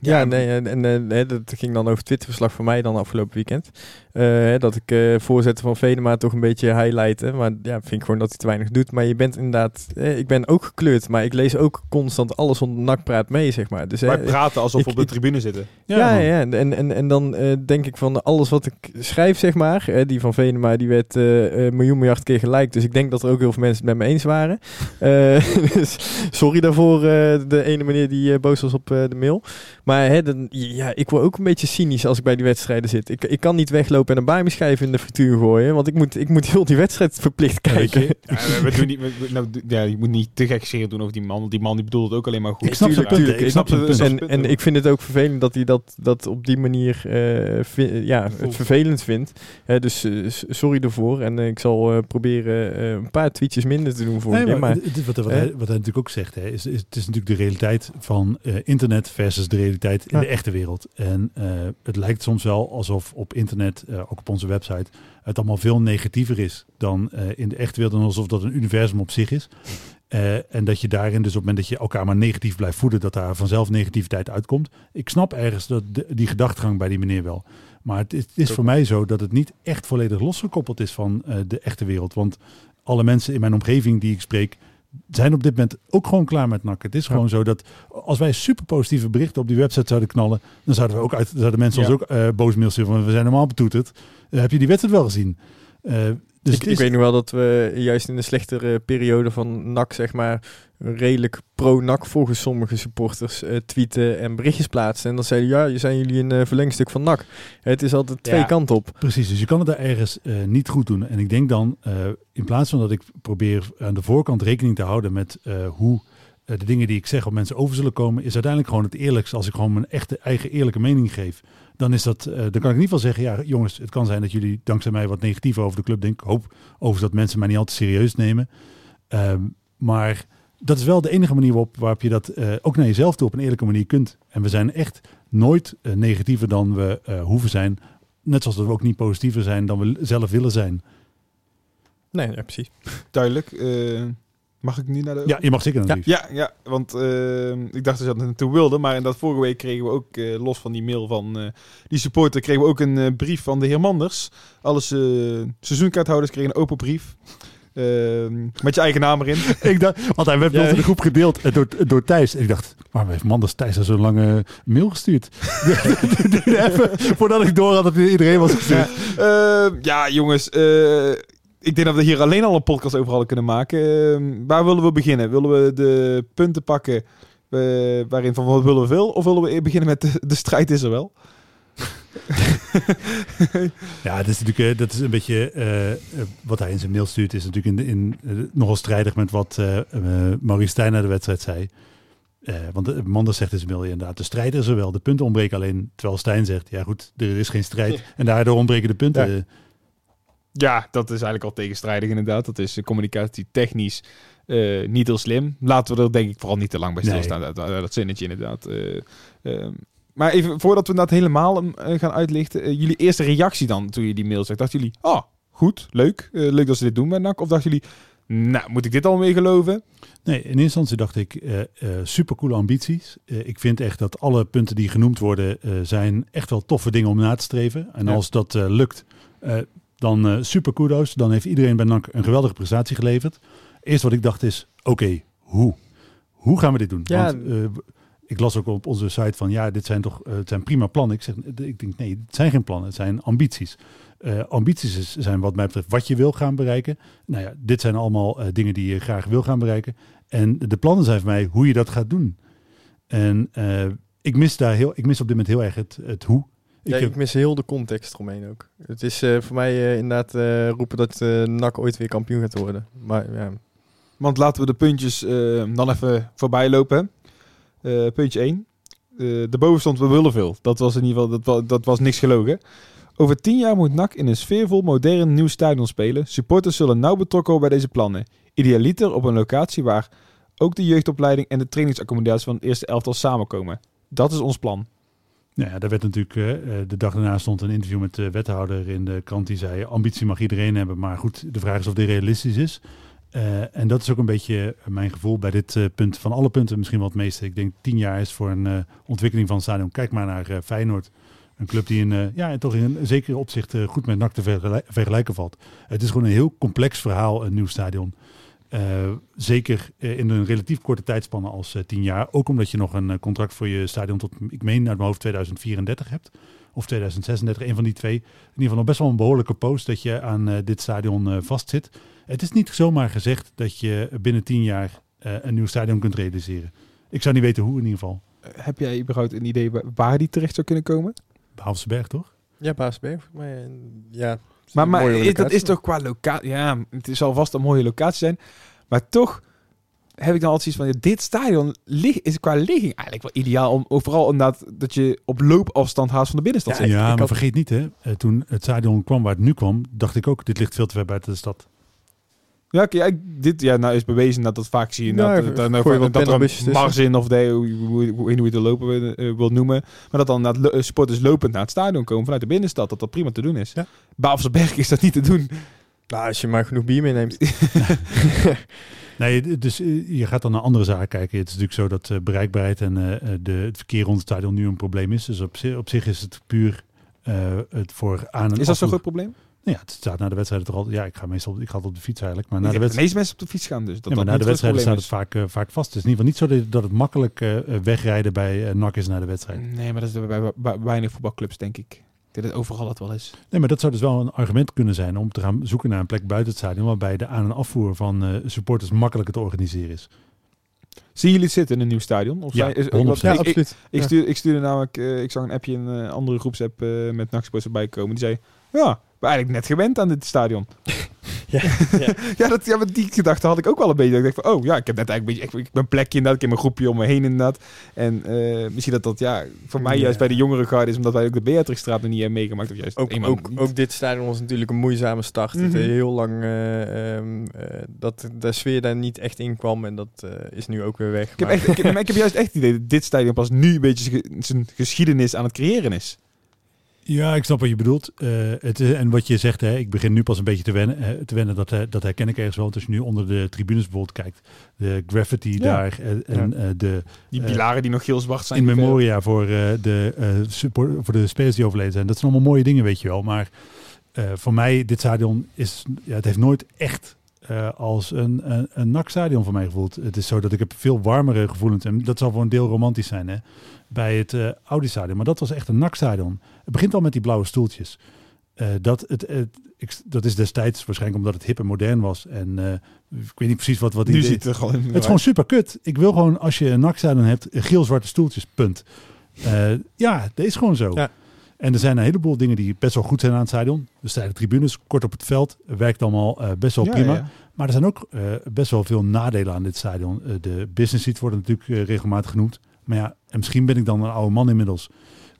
Ja, nee, en, en eh, dat ging dan over het Twitterverslag van mij dan afgelopen weekend. Eh, dat ik eh, voorzitter van Venema toch een beetje highlighten. Maar ja, vind ik gewoon dat hij te weinig doet. Maar je bent inderdaad, eh, ik ben ook gekleurd. Maar ik lees ook constant alles onder nakpraat mee, zeg maar. Dus, Wij eh, praten alsof ik- we op de ik- tribune zitten. ja, man. ja, En, en, en dan eh, denk ik van alles wat ik schrijf, zeg maar. eh, die van Venema, die werd eh, een miljoen miljard keer gelijk. Dus ik denk dat er ook heel veel mensen het met me eens waren. Eh, dus sorry daarvoor, eh, de ene meneer die eh, boos was op eh, de mail. Maar hè, dan, ja, ik word ook een beetje cynisch als ik bij die wedstrijden zit. Ik, ik kan niet weglopen en een bami-schijf in de frituur gooien. Want ik moet, ik moet heel die wedstrijd verplicht Ja, kijken. je, Ja, we doen niet, we- nou, ja, je moet niet te gek serieus doen over die man. want Die man die bedoelt het ook alleen maar goed. Ik snap zijn tuurlijk, punten. Ik snap het-. En, en ik vind het ook vervelend dat hij dat, dat op die manier eh, vi- ja, het vervelend vindt. Hè, dus eh, sorry ervoor. En eh, ik zal eh, proberen eh, een paar tweetjes minder te doen voor Nee, je. maar Maar, het- het- wat, hij, wat hij natuurlijk ook zegt, hè, is, is, het is natuurlijk de realiteit van eh, internet versus de realiteit in Ja. de echte wereld. En eh, het lijkt soms wel alsof op internet, eh, ook op onze website, het allemaal veel negatiever is dan eh, in de echte wereld. En alsof dat een universum op zich is. Eh, en dat je daarin dus op het moment dat je elkaar maar negatief blijft voeden, dat daar vanzelf negativiteit uitkomt. Ik snap ergens dat de- die gedachtegang bij die meneer wel. Maar het is, het is voor mij zo dat het niet echt volledig losgekoppeld is van de echte wereld. Want alle mensen in mijn omgeving die ik spreek, zijn op dit moment ook gewoon klaar met NAC. Het is Ja. gewoon zo dat als wij super positieve berichten op die website zouden knallen, dan zouden we ook uit, zouden mensen Ja. ons ook eh, boos sturen van we zijn normaal betoeterd. Eh, heb je die wedstrijd wel gezien? Eh, dus ik, het ik weet nog wel dat we juist in de slechtere periode van NAC, zeg maar, redelijk pro-NAC volgens sommige supporters eh, tweeten en berichtjes plaatsen. En dan zeiden ja, zijn jullie een eh, verlengstuk van NAC. Het is altijd twee kanten op. Precies, dus je kan het daar ergens eh, niet goed doen. En ik denk dan, in plaats van dat ik probeer aan de voorkant rekening te houden met hoe de dingen die ik zeg op mensen over zullen komen, is uiteindelijk gewoon het eerlijkste als ik gewoon mijn echte eigen eerlijke mening geef. Dan, is dat, dan kan ik in ieder geval zeggen, ja jongens, het kan zijn dat jullie dankzij mij wat negatief over de club denken. Ik hoop overigens dat mensen mij niet al te serieus nemen. Ehm, maar dat is wel de enige manier waarop, waarop je dat eh, ook naar jezelf toe op een eerlijke manier kunt. En we zijn echt nooit eh, negatiever dan we eh, hoeven zijn. Net zoals dat we ook niet positiever zijn dan we zelf willen zijn. Nee, ja, precies. Duidelijk. Eh, mag ik nu naar de... Ja, je mag zeker natuurlijk. Ja, ja, want ik dacht dat je dat naartoe wilde, maar in dat vorige week kregen we ook, eh, los van die mail van eh, die supporter, kregen we ook een brief van de heer Manders. Alle eh, seizoenkaarthouders kregen een open brief. Ehm, met je eigen naam erin. ik dacht, want hij werd Ja. ja. in de groep gedeeld eh, door, door Thijs. En ik dacht, waarom heeft Manders Thijs daar zo'n lange mail gestuurd? Even voordat ik door had dat iedereen was gestuurd. Ehm, ja, jongens. eh, ik denk dat we hier alleen al een podcast over hadden kunnen maken. Ehm, waar willen we beginnen? Willen we de punten pakken eh, waarin van wat willen we veel? Of willen we beginnen met de, de strijd is er wel? Ja, dat is natuurlijk eh, dat is een beetje eh, eh, wat hij in zijn mail stuurt. Is natuurlijk in, in, nogal strijdig met wat eh, Maurice Stijn na de wedstrijd zei. Want Manders zegt in zijn mail inderdaad, de strijd is er wel. De punten ontbreken alleen. Terwijl Stijn zegt, ja goed, er is geen strijd. En daardoor ontbreken de punten. Ja. Ja, dat is eigenlijk al tegenstrijdig inderdaad. Dat is communicatie technisch niet heel slim. Laten we er denk ik vooral niet te lang bij Nee. stilstaan. Dat, dat, dat zinnetje inderdaad. Eh, ehm, maar even voordat we dat helemaal eh, gaan uitlichten. eh, jullie eerste reactie dan toen je die mail zag. Dachten jullie, oh, goed, leuk. eh, leuk dat ze dit doen bij NAC. Of dachten jullie, nou, moet ik dit alweer geloven? Nee, in eerste instantie dacht ik, eh super coole ambities. Eh, ik vind echt dat alle punten die genoemd worden, eh, zijn echt wel toffe dingen om na te streven. En Ja. als dat eh, lukt, eh, dan eh, super kudos. Dan heeft iedereen bij NAC een geweldige prestatie geleverd. Eerst wat ik dacht is, oké, hoe? Hoe gaan we dit doen? Ja. Want, eh, ik las ook op onze site van, ja, dit zijn toch eh, het zijn prima plannen. Ik, zeg, ik denk, nee, het zijn geen plannen, het zijn ambities. Eh, ambities is- zijn wat mij betreft wat je wil gaan bereiken. Nou ja, dit zijn allemaal eh, dingen die je graag wil gaan bereiken. En de plannen zijn voor mij hoe je dat gaat doen. En eh, ik mis daar heel, ik mis op dit moment heel erg het, het hoe. Ik Ja, heb- ik mis heel de context eromheen ook. Het is eh, voor mij inderdaad eh, roepen dat eh NAC ooit weer kampioen gaat worden. Maar ja, Want laten we de puntjes eh, dan even voorbij lopen. Eh, puntje 1. de boven stond we willen veel. Dat was in ieder geval, dat, dat was niks gelogen. Over tien jaar moet NAC in een sfeervol, modern, nieuw stadion spelen. Supporters zullen nauw betrokken worden bij deze plannen. Idealiter op een locatie waar ook de jeugdopleiding en de trainingsaccommodatie van het eerste elftal samenkomen. Dat is ons plan. Nou ja, daar werd natuurlijk, eh, eh, de dag daarna stond een interview met de wethouder in de krant die zei, ambitie mag iedereen hebben, maar goed, de vraag is of dit realistisch is. Eh, en dat is ook een beetje mijn gevoel bij dit eh, punt, van alle punten misschien wel het meeste. Ik denk tien jaar is voor een eh, ontwikkeling van het stadion. Kijk maar naar Feyenoord, een club die in, ja, toch in een zekere opzicht goed met NAC te vergelijk- vergelijken valt. Het is gewoon een heel complex verhaal, een nieuw stadion. Zeker in een relatief korte tijdspanne als tien jaar. Ook omdat je nog een contract voor je stadion tot, ik meen uit mijn hoofd, 2034 hebt. Of 2036, een van die twee. In ieder geval nog best wel een behoorlijke post dat je aan eh, dit stadion eh, vastzit. Het is niet zomaar gezegd dat je binnen tien jaar eh, een nieuw stadion kunt realiseren. Ik zou niet weten hoe in ieder geval. heb jij überhaupt een idee wa- waar die terecht zou kunnen komen? Behalve toch? Ja, mij, eh, ja. Maar, maar is, dat is toch qua locatie... Ja, het zal vast een mooie locatie zijn. Maar toch heb ik dan altijd zoiets van... ja, dit stadion lig, is qua ligging eigenlijk wel ideaal. Om, overal inderdaad dat je op loopafstand haast van de binnenstad Ja, zit. Ja, ik maar had- vergeet niet, hè, eh, toen het stadion kwam waar het nu kwam, dacht ik ook, dit ligt veel te ver buiten de stad. Ja, oké, ja, dit ja, nou is bewezen dat dat vaak zie je. Ja, dat, gooi dat, je dat, er een tussen. mars in of de, hoe, hoe, hoe, hoe je het lopen wil, eh, wil noemen. Maar dat dan naar supporters lopend naar het stadion komen vanuit de binnenstad. Dat dat prima te doen is. Ja. Berg is dat niet te doen. Nou, als je maar genoeg bier meeneemt. Nee, dus eh, je gaat dan naar andere zaken kijken. Het is natuurlijk zo dat eh, bereikbaarheid en eh, de, het verkeer rond het stadion nu een probleem is. Dus op, zi- op zich is het puur het voor aan en Is dat zo'n groot probleem? Nou ja, het staat na de wedstrijd toch al. Ja, ik ga meestal ik ga altijd op de fiets eigenlijk. Maar na de wedstrijd. de meeste mensen op de fiets gaan. Dus dat Ja, maar dat na de wedstrijd staat het vaak, vaak vast. Het is in ieder geval niet zo dat, het makkelijk wegrijden bij uh, NAC is na de wedstrijd. Nee, maar dat is bij, bij, bij weinig voetbalclubs, denk ik. Denk dat overal het wel is. Nee, maar dat zou dus wel een argument kunnen zijn om te gaan zoeken naar een plek buiten het stadion. Waarbij de aan- en afvoer van eh, supporters makkelijker te organiseren is. Zien jullie het zitten in een nieuw stadion? Of Ja, zijn- is, 100%. want Ja, ik, ik, absoluut. ik, Ja. stuur, ik stuurde namelijk, eh, ik zag een appje in een andere groepsapp eh met Naxpos erbij komen. Die zei, ja, we zijn eigenlijk net gewend aan dit stadion. Ja, ja. ja, dat, ja, maar die gedachte had ik ook wel een beetje. Dat ik dacht van, oh ja, ik heb net eigenlijk een beetje, ik, ik heb een plekje inderdaad, ik heb een groepje om me heen inderdaad. En eh, misschien dat dat, ja, voor mij juist bij de jongere garde is, omdat wij ook de Beatrixstraat nog niet hebben meegemaakt. Of juist Ook, ook, niet. ook dit stadion was natuurlijk een moeizame start. Mhm. heeft heel lang eh, ehm, eh, dat de sfeer daar niet echt in kwam. En dat is nu ook weer weg. Ik heb, Maar- echt, ik, heb, maar ik heb juist echt het idee dat dit stadion pas nu een beetje zijn geschiedenis aan het creëren is. Ja, ik snap wat je bedoelt. Eh, het, is- en wat je zegt, hè, ik begin nu pas een beetje te wennen. eh, te wennen dat, eh, dat herken ik ergens wel. Want als je nu onder de tribunes bijvoorbeeld kijkt. De graffiti Ja. daar eh, en eh, de Die Eh, pilaren die nog geel-zwart zijn. in memoria voor, eh, de, eh, support, voor de spelers die overleden zijn. Dat zijn allemaal mooie dingen, weet je wel. Maar eh, voor mij, dit stadion is... Ja, het heeft nooit echt eh, als een, een, een NAC-stadion voor mij gevoeld. Het is zo dat ik heb veel warmere gevoelens. En dat zal voor een deel romantisch zijn, hè. Bij het eh Audi-stadion. Maar dat was echt een NAC-stadion. Het begint al met die blauwe stoeltjes. Eh, dat, het, het, ik, dat is destijds waarschijnlijk omdat het hip en modern was. En eh, ik weet niet precies wat, wat Nu die ziet het er gewoon het is gewoon super kut. Ik wil gewoon, als je een nakstadion hebt, geel-zwarte stoeltjes, punt. Eh, ja, dat is gewoon zo. Ja. En er zijn een heleboel dingen die best wel goed zijn aan het stadion. De stijle tribunes, kort op het veld, werkt allemaal best wel Ja, prima. ja. Maar er zijn ook best wel veel nadelen aan dit stadion. De business seats worden natuurlijk regelmatig genoemd. Maar ja, en misschien ben ik dan een oude man inmiddels.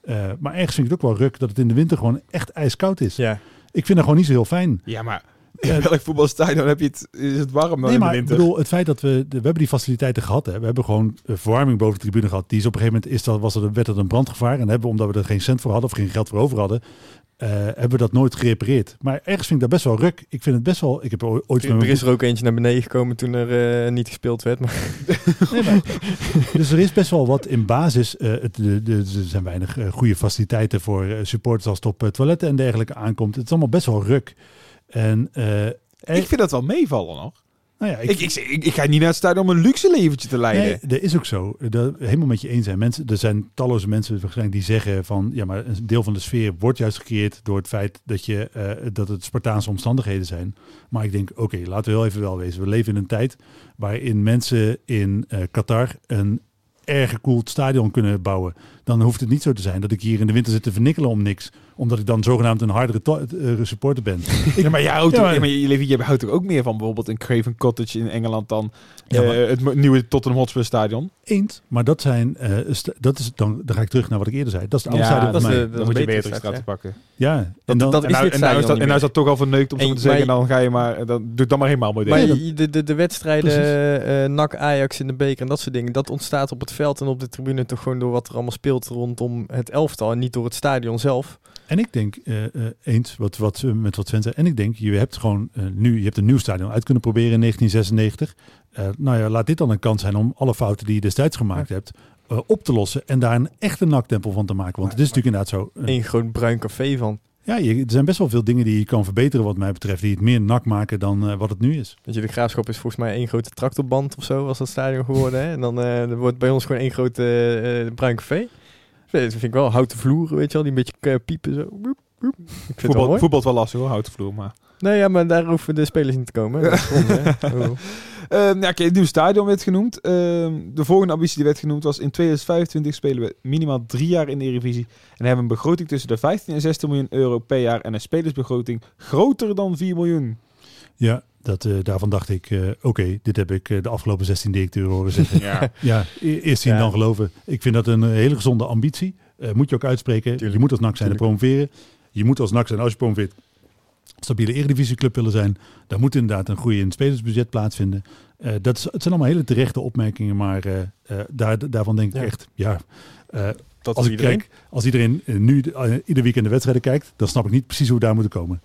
Eh, maar ergens vind ik het ook wel ruk dat het in de winter gewoon echt ijskoud is. ja. Ik vind dat gewoon niet zo heel fijn. Ja, maar in welk voetbalstadion heb je het, is het warm dan Nee, in de maar ik winter? bedoel, het feit dat we... De, we hebben die faciliteiten gehad. Hè. We hebben gewoon eh, verwarming boven de tribune gehad. Die is op een gegeven moment... Is dat, was er, werd dat een brandgevaar. En hebben omdat we er geen cent voor hadden... of geen geld voor over hadden... eh, hebben we dat nooit gerepareerd. Maar ergens vind ik dat best wel ruk. Ik vind het best wel... Ik heb ooit Er mijn is er ook eentje naar beneden gekomen toen er eh, niet gespeeld werd. Maar Nee, maar- dus er is best wel wat in basis. eh, het, de, de, er zijn weinig goede faciliteiten voor supporters als het op toiletten en dergelijke aankomt. Het is allemaal best wel ruk. En eh, ik vind dat wel meevallen nog. Nou ja, Ik, ik, ik, ik ga niet naar het stadion om een luxe leventje te leiden. Nee, dat is ook zo. Dat, helemaal met je eens zijn. Mensen, er zijn talloze mensen waarschijnlijk die zeggen van ja, maar een deel van de sfeer wordt juist gecreëerd door het feit dat, je, eh, dat het Spartaanse omstandigheden zijn. Maar ik denk, oké, laten we heel even wel wezen. We leven in een tijd waarin mensen in eh, Qatar een erg gekoeld stadion kunnen bouwen. Dan hoeft het niet zo te zijn dat ik hier in de winter zit te vernikkelen om niks. Omdat ik dan zogenaamd een hardere to- eh, supporter ben. Ja, maar jij houdt, Ja, maar- ja, maar je, je, je houdt er ook meer van bijvoorbeeld een Craven Cottage in Engeland dan Ja, eh, maar- het nieuwe Tottenham Hotspur stadion. Eens, maar dat zijn, eh, dat is dan, dan ga ik terug naar wat ik eerder zei. Dat is de oude stadion dat is dan moet je beter Beatrixstraat straat, te pakken. Ja, en dan, dat En is nou, dit en nou is dat, en nou is dat toch al verneukt om zo te zeggen. maar- Dan ga je maar, dan doe dan maar helemaal modern. Maar de, de, de wedstrijden, eh NAC, Ajax in de beker en dat soort dingen, dat ontstaat op het veld en op de tribune toch gewoon door wat er allemaal speelt rondom het elftal en niet door het stadion zelf. En ik denk eh, eens wat, wat, met wat Sven zei. En ik denk, je hebt gewoon eh, nu, je hebt een nieuw stadion uit kunnen proberen in 1996. Eh, nou ja, laat dit dan een kans zijn om alle fouten die je destijds gemaakt hebt op te lossen en daar een echte naktempel van te maken. Want het is natuurlijk inderdaad zo. Eén groot bruin café van. Ja, je, er zijn best wel veel dingen die je kan verbeteren wat mij betreft, die het meer nak maken dan eh, wat het nu is. Weet je, de graafschap is volgens mij één grote tractorband of zo, was dat stadion geworden. Hè? En dan eh, er wordt bij ons gewoon één grote eh, bruin café. Dat vind ik wel houten vloeren, weet je wel, die een beetje piepen zo. Ik vind het wel Voetbal, mooi. voetbal is wel lastig hoor, houten vloer. Maar Nee, ja, maar daar hoeven de spelers niet te komen. Dat is hè? Oh. Ehm, ja, oké, het nieuwe stadion werd genoemd. Ehm, de volgende ambitie die werd genoemd was in 2025 spelen we minimaal drie jaar in de Eredivisie. En hebben een begroting tussen de 15 en 16 miljoen euro per jaar en een spelersbegroting groter dan 4 miljoen. Ja, dat, eh, daarvan dacht ik, eh, oké, dit heb ik eh, de afgelopen 16 directeuren horen zeggen. Ja. ja, e- eerst zien Ja. dan geloven. Ik vind dat een hele gezonde ambitie. Eh, moet je ook uitspreken. Tuurlijk. Je moet als NAC zijn en promoveren. Je moet als NAC zijn als je promoveert. Stabiele eredivisieclub willen zijn. Daar moet inderdaad een groei in het spelersbudget plaatsvinden. Eh, dat is, het zijn allemaal hele terechte opmerkingen. Maar eh, eh, daar, daarvan denk ik Ja. echt, ja... Dat als iedereen. kijk, als iedereen nu ieder weekend de wedstrijden kijkt, dan snap ik niet precies hoe we daar moeten komen.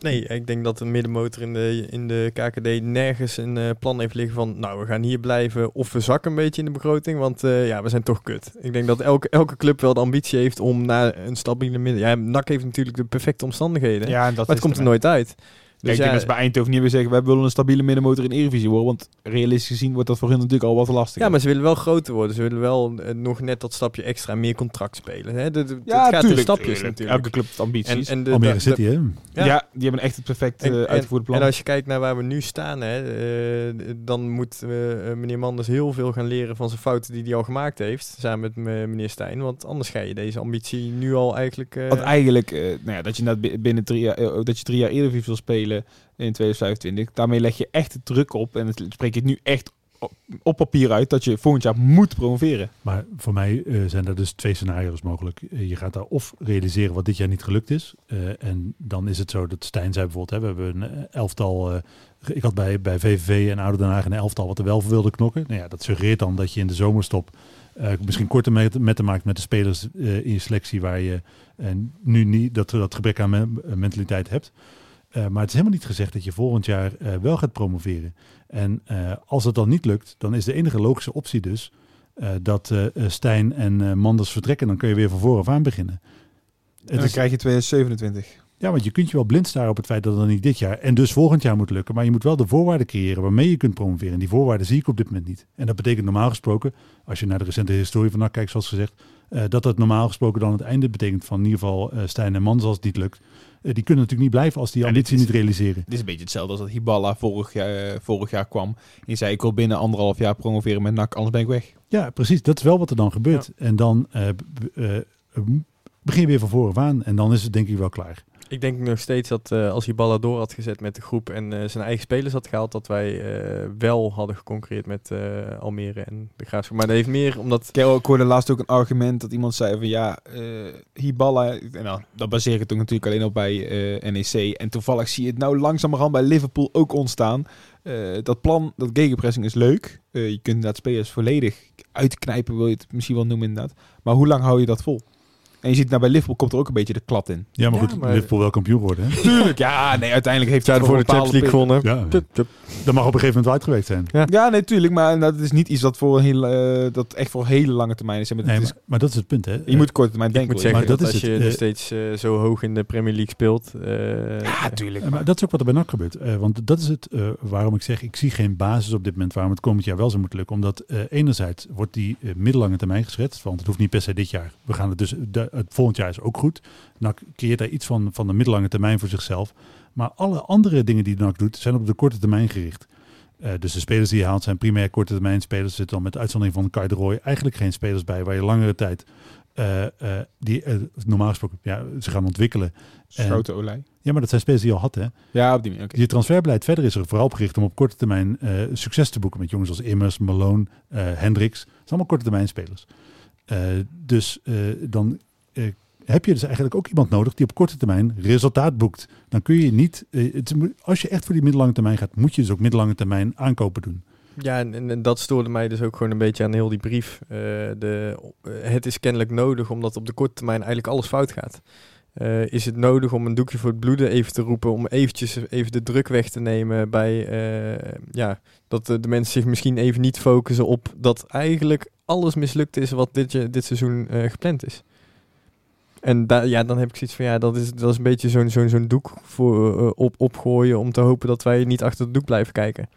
Nee, ik denk dat de middenmotor in de, in de KKD nergens een eh, plan heeft liggen van... nou, we gaan hier blijven of we zakken een beetje in de begroting, want eh, ja, we zijn toch kut. Ik denk dat elke, elke club wel de ambitie heeft om naar een stabiele midden... Ja, NAC heeft natuurlijk de perfecte omstandigheden, Ja, dat maar het komt er nooit uit. Dus ik denk ja, dat ze bij Eindhoven niet meer zeggen, wij willen een stabiele middenmotor in de Eredivisie worden. Want realistisch gezien wordt dat voor hen natuurlijk al wat lastig. ja, maar ze willen wel groter worden. Ze willen wel eh, nog net dat stapje extra meer contract spelen. Hè? De, de- ja, het gaat in tuurlijk, stapjes tuurlijk. natuurlijk. Elke club heeft en, ambities. en de, Almere City, hè? ja. ja. die hebben echt het perfect En- eh, en- uitgevoerde plan. En als je kijkt naar waar we nu staan, hè, eh, dan moet meneer Manders heel veel gaan leren van zijn fouten die hij al gemaakt heeft. Samen met me- meneer Stijn. Want anders ga je deze ambitie nu al eigenlijk... eh, Want eigenlijk, eh, nou ja, dat je net binnen drie jaar, dat je drie jaar Eredivisie wil spelen in 2025, daarmee leg je echt de druk op en het spreek je nu echt op, papier uit dat je volgend jaar moet promoveren. Maar voor mij eh, zijn er dus twee scenario's mogelijk. Eh, je gaat daar of realiseren wat dit jaar niet gelukt is. eh, en dan is het zo dat Stijn zei bijvoorbeeld, hè, we hebben een elftal... ik had bij, bij VVV en Oude Den Haag een elftal wat er wel voor wilde knokken. Nou ja, dat suggereert dan dat je in de zomerstop misschien korter met, met te maken met de spelers in je selectie waar je nu niet dat, dat gebrek aan me- mentaliteit hebt. Eh, maar het is helemaal niet gezegd dat je volgend jaar eh, wel gaat promoveren. En eh, als het dan niet lukt, dan is de enige logische optie dus dat Stijn en Manders vertrekken. Dan kun je weer van vooraf aan beginnen. En dan is, krijg je 2027. ja, want je kunt je wel blind staren op het feit dat het dan niet dit jaar en dus volgend jaar moet lukken. Maar je moet wel de voorwaarden creëren waarmee je kunt promoveren. En die voorwaarden zie ik op dit moment niet. En dat betekent normaal gesproken, als je naar de recente historie van NAC kijkt, zoals gezegd, dat dat normaal gesproken dan het einde betekent van in ieder geval Stijn en Manders als het niet lukt. Eh, die kunnen natuurlijk niet blijven als die ambitie is- niet realiseren. Dit is een beetje hetzelfde als dat Hiballa vorig jaar, eh, vorig jaar kwam. Die zei, ik wil binnen anderhalf jaar promoveren met NAC, anders ben ik weg. Ja, precies. Dat is wel wat er dan gebeurt. En dan eh, begin je weer van vooraf aan. En dan is het denk ik wel klaar. Ik denk nog steeds dat eh, als hij door had gezet met de groep en eh, zijn eigen spelers had gehaald, dat wij eh, wel hadden geconcurreerd met Almere en de Graafschap. Maar dat heeft meer omdat... Ik, ik hoorde laatst ook een argument dat iemand zei van ja, Hiballa, nou, dat baseer ik natuurlijk alleen op bij NEC. En toevallig zie je het nou langzamerhand bij Liverpool ook ontstaan. Dat plan, dat gegenpressing is leuk. Je kunt inderdaad spelers volledig uitknijpen, wil je het misschien wel noemen inderdaad. Maar hoe lang hou je dat vol? En je ziet nou bij Liverpool komt er ook een beetje de klad in. Ja, maar Ja, goed, maar- Liverpool wel kampioen worden. Hè? Tuurlijk, ja, nee, uiteindelijk heeft hadden voor de Champions League gewonnen. Ja, Tup, tup. dat mag op een gegeven moment wel uitgewerkt zijn. Ja, nee, tuurlijk, maar dat is niet iets dat voor een hele, eh, dat echt voor hele lange termijn is. Maar Nee, maar, is maar dat is het punt. Hè? je moet korte termijn Ik denken. moet hoor. zeggen Maar dat, dat is als je nog eh, steeds eh, zo hoog in de Premier League speelt... eh, ja, tuurlijk. Maar dat is ook wat er bij NAC gebeurt. Eh, want dat is het eh, waarom ik zeg, ik zie geen basis op dit moment waarom het komend jaar wel zou moeten lukken. Omdat eh, enerzijds wordt die middellange termijn geschetst. Want het hoeft niet per se dit jaar. We gaan het dus, het volgend jaar is ook goed. NAC creëert daar iets van, van de middellange termijn voor zichzelf. Maar alle andere dingen die NAC doet, zijn op de korte termijn gericht. Eh, dus de spelers die je haalt zijn primair korte termijn spelers. Er zitten dan met uitzondering van Kai de Roy eigenlijk geen spelers bij waar je langere tijd... eh, eh, die eh, normaal gesproken ja, ze gaan ontwikkelen. Schouten olij. Ja, maar dat zijn spelers die je al had, hè? Ja, op die manier. Je transferbeleid verder is er vooral op gericht om op korte termijn eh, succes te boeken met jongens als Immers, Malone, eh Hendricks. Het zijn allemaal korte termijn spelers. Eh, dus eh, dan eh, heb je dus eigenlijk ook iemand nodig die op korte termijn resultaat boekt. Dan kun je niet, eh, als je echt voor die middellange termijn gaat, moet je dus ook middellange termijn aankopen doen. Ja, en, dat stoorde mij dus ook gewoon een beetje aan heel die brief. Eh, de, het is kennelijk nodig omdat op de korte termijn eigenlijk alles fout gaat. Is het nodig om een doekje voor het bloeden even te roepen, om eventjes even de druk weg te nemen bij, ja, dat de, mensen zich misschien even niet focussen op dat eigenlijk alles mislukt is wat dit, dit seizoen gepland is. En da, ja, dan heb ik zoiets van, ja, dat is, dat is een beetje zo'n zo'n zo'n doek voor, eh, op, opgooien om te hopen dat wij niet achter het doek blijven kijken.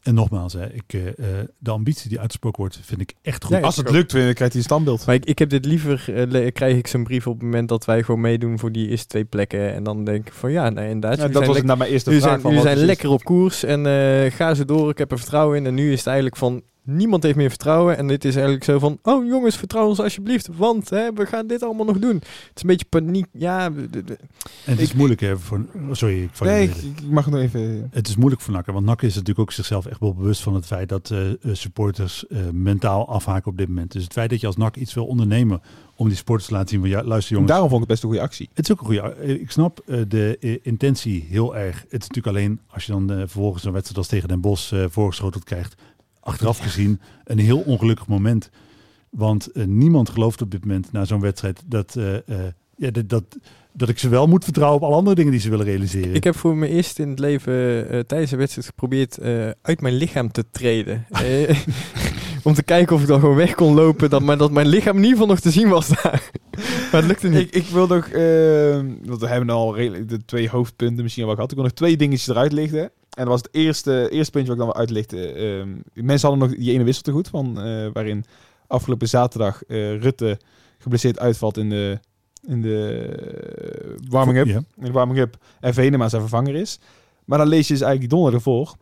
En nogmaals, hè, ik, eh, eh, de ambitie die uitgesproken wordt, vind ik echt goed. Ja, Als het lukt, dan krijgt hij een standbeeld. Maar ik, ik heb dit liever, krijg ik zo'n brief op het moment dat wij gewoon meedoen voor die eerste twee plekken. En dan denk ik van ja, nee, inderdaad. Ja, jullie dat zijn was naar mijn eerste jullie vraag. zijn, van jullie zijn lekker op koers en eh, ga ze door. Ik heb er vertrouwen in. En nu is het eigenlijk van niemand heeft meer vertrouwen. En dit is eigenlijk zo van oh jongens, vertrouw ons alsjeblieft. Want hè, we gaan dit allemaal nog doen. Het is een beetje paniek. Ja, de- En het is Ik- moeilijk hè, voor... oh, sorry, ik Nee, ik, mag nog even... Het is moeilijk voor NAC, want NAC is natuurlijk ook zichzelf echt wel bewust van het feit dat eh, eh, supporters eh, mentaal afhaken op dit moment. Dus het feit dat je als NAC iets wil ondernemen om die supporters te laten zien van ja, luister jongens, Daarom vond ik het best een goede actie. Het is ook een goede. Ik snap de intentie heel erg. Het is natuurlijk alleen als je dan eh, vervolgens een wedstrijd als tegen Den Bosch voorgeschoteld krijgt. Achteraf gezien een heel ongelukkig moment. Want eh, niemand gelooft op dit moment na zo'n wedstrijd dat, eh, eh, ja, dat, dat, dat ik ze wel moet vertrouwen op alle andere dingen die ze willen realiseren. Ik heb voor mijn eerst in het leven eh, tijdens de wedstrijd geprobeerd eh, uit mijn lichaam te treden. Eh, om te kijken of ik dan gewoon weg kon lopen, dat, maar dat mijn lichaam in ieder geval nog te zien was daar. maar het lukte niet. Ik, ik wil nog, eh, want we hebben al redelijk de twee hoofdpunten misschien al wel gehad. Ik wil nog twee dingetjes eruit lichten. En dat was het eerste, eerste puntje wat ik dan wil uitlichten. Eh, mensen hadden nog die ene wissel te goed, van, eh, waarin afgelopen zaterdag eh, Rutte geblesseerd uitvalt in de, in de eh, warming-up. Ja. In de warming-up. En Venema zijn vervanger is. Maar dan lees je dus eigenlijk die donderdag ervoor.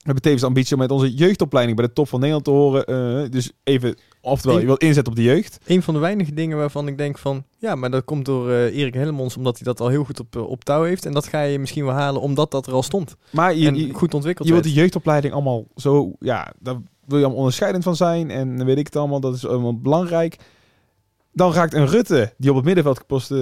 We hebben tevens de ambitie om met onze jeugdopleiding bij de top van Nederland te horen. eh, dus even, oftewel, je wilt inzetten op de jeugd. Een van de weinige dingen waarvan ik denk van... Ja, maar dat komt door eh, Erik Hellemons, omdat hij dat al heel goed op, eh, op touw heeft. En dat ga je misschien wel halen, omdat dat er al stond. Maar je, en je, goed ontwikkeld je wilt die jeugdopleiding allemaal zo, ja, daar wil je allemaal onderscheidend van zijn. En dan weet ik het allemaal, dat is allemaal belangrijk. Dan raakt een Rutte, die op het middenveld gepost eh,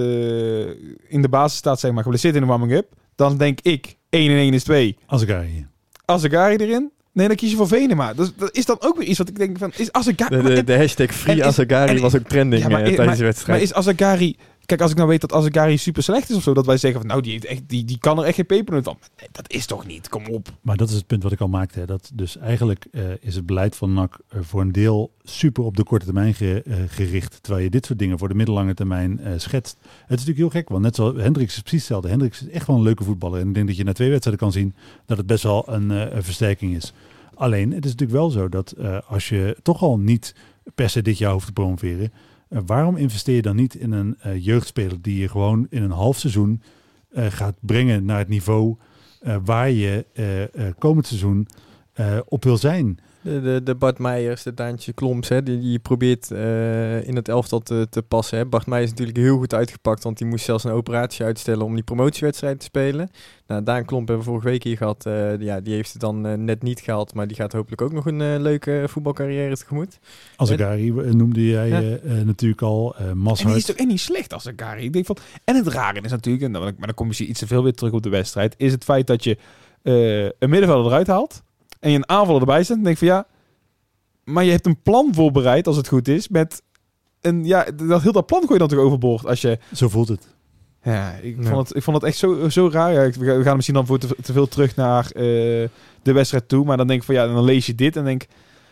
in de basis staat, zeg maar, geblesseerd in de warming-up. Dan denk ik, 1 en 1 is 2. Als ik hier. Azegari erin. Nee, dan kies je voor Venema. Dus dat is dan ook weer iets wat ik denk van, is Azegari... De, de, de hashtag Free en- was ook trending Ja, maar eh, tijdens de Maar wedstrijd. is Azegari... Kijk, als ik nou weet dat Azegari super slecht is of zo, dat wij zeggen van, nou, die, heeft echt, die, die kan er echt geen pepernoot van. Nee, dat is toch niet, kom op. Maar dat is het punt wat ik al maakte. Hè. Dat dus eigenlijk eh, is het beleid van NAC eh, voor een deel super op de korte termijn eh, gericht. Terwijl je dit soort dingen voor de middellange termijn schetst. Het is natuurlijk heel gek, want net zoals Hendricks is precies hetzelfde. Hendricks is echt wel een leuke voetballer. En ik denk dat je na twee wedstrijden kan zien dat het best wel een, een versterking is. Alleen, het is natuurlijk wel zo dat als je toch al niet per se dit jaar hoeft te promoveren. Eh, waarom investeer je dan niet in een eh, jeugdspeler die je gewoon in een half seizoen eh, gaat brengen naar het niveau waar je komend seizoen op wil zijn. De, de, de Bart Meijers, de Daantje Kloms, hè, die, die je probeert eh, in het elftal te, te passen. Hè. Bart Meijers is natuurlijk heel goed uitgepakt, want die moest zelfs een operatie uitstellen om die promotiewedstrijd te spelen. Nou, Daan Klomp hebben we vorige week hier gehad. eh, ja, die heeft het dan eh, net niet gehaald, maar die gaat hopelijk ook nog een leuke voetbalcarrière tegemoet. Als ik noemde jij Ja. natuurlijk al. eh En die is toch echt niet slecht als Azegari. Ik denk van, en het rare is natuurlijk, en dan, maar dan kom je iets te veel weer terug op de wedstrijd, is het feit dat je eh, een middenvelder eruit haalt en je een aanvaller erbij zet. En denk van ja, maar je hebt een plan voorbereid als het goed is met een ja, dat heel dat plan gooi je dan toch overboord als je Zo voelt het. Ja, ik, Ja. Vond, het, ik vond het echt zo, zo raar. Ja, ik- we gaan misschien dan voor te, te veel terug naar eh, de wedstrijd toe. Maar dan denk ik van ja, dan lees je dit en denk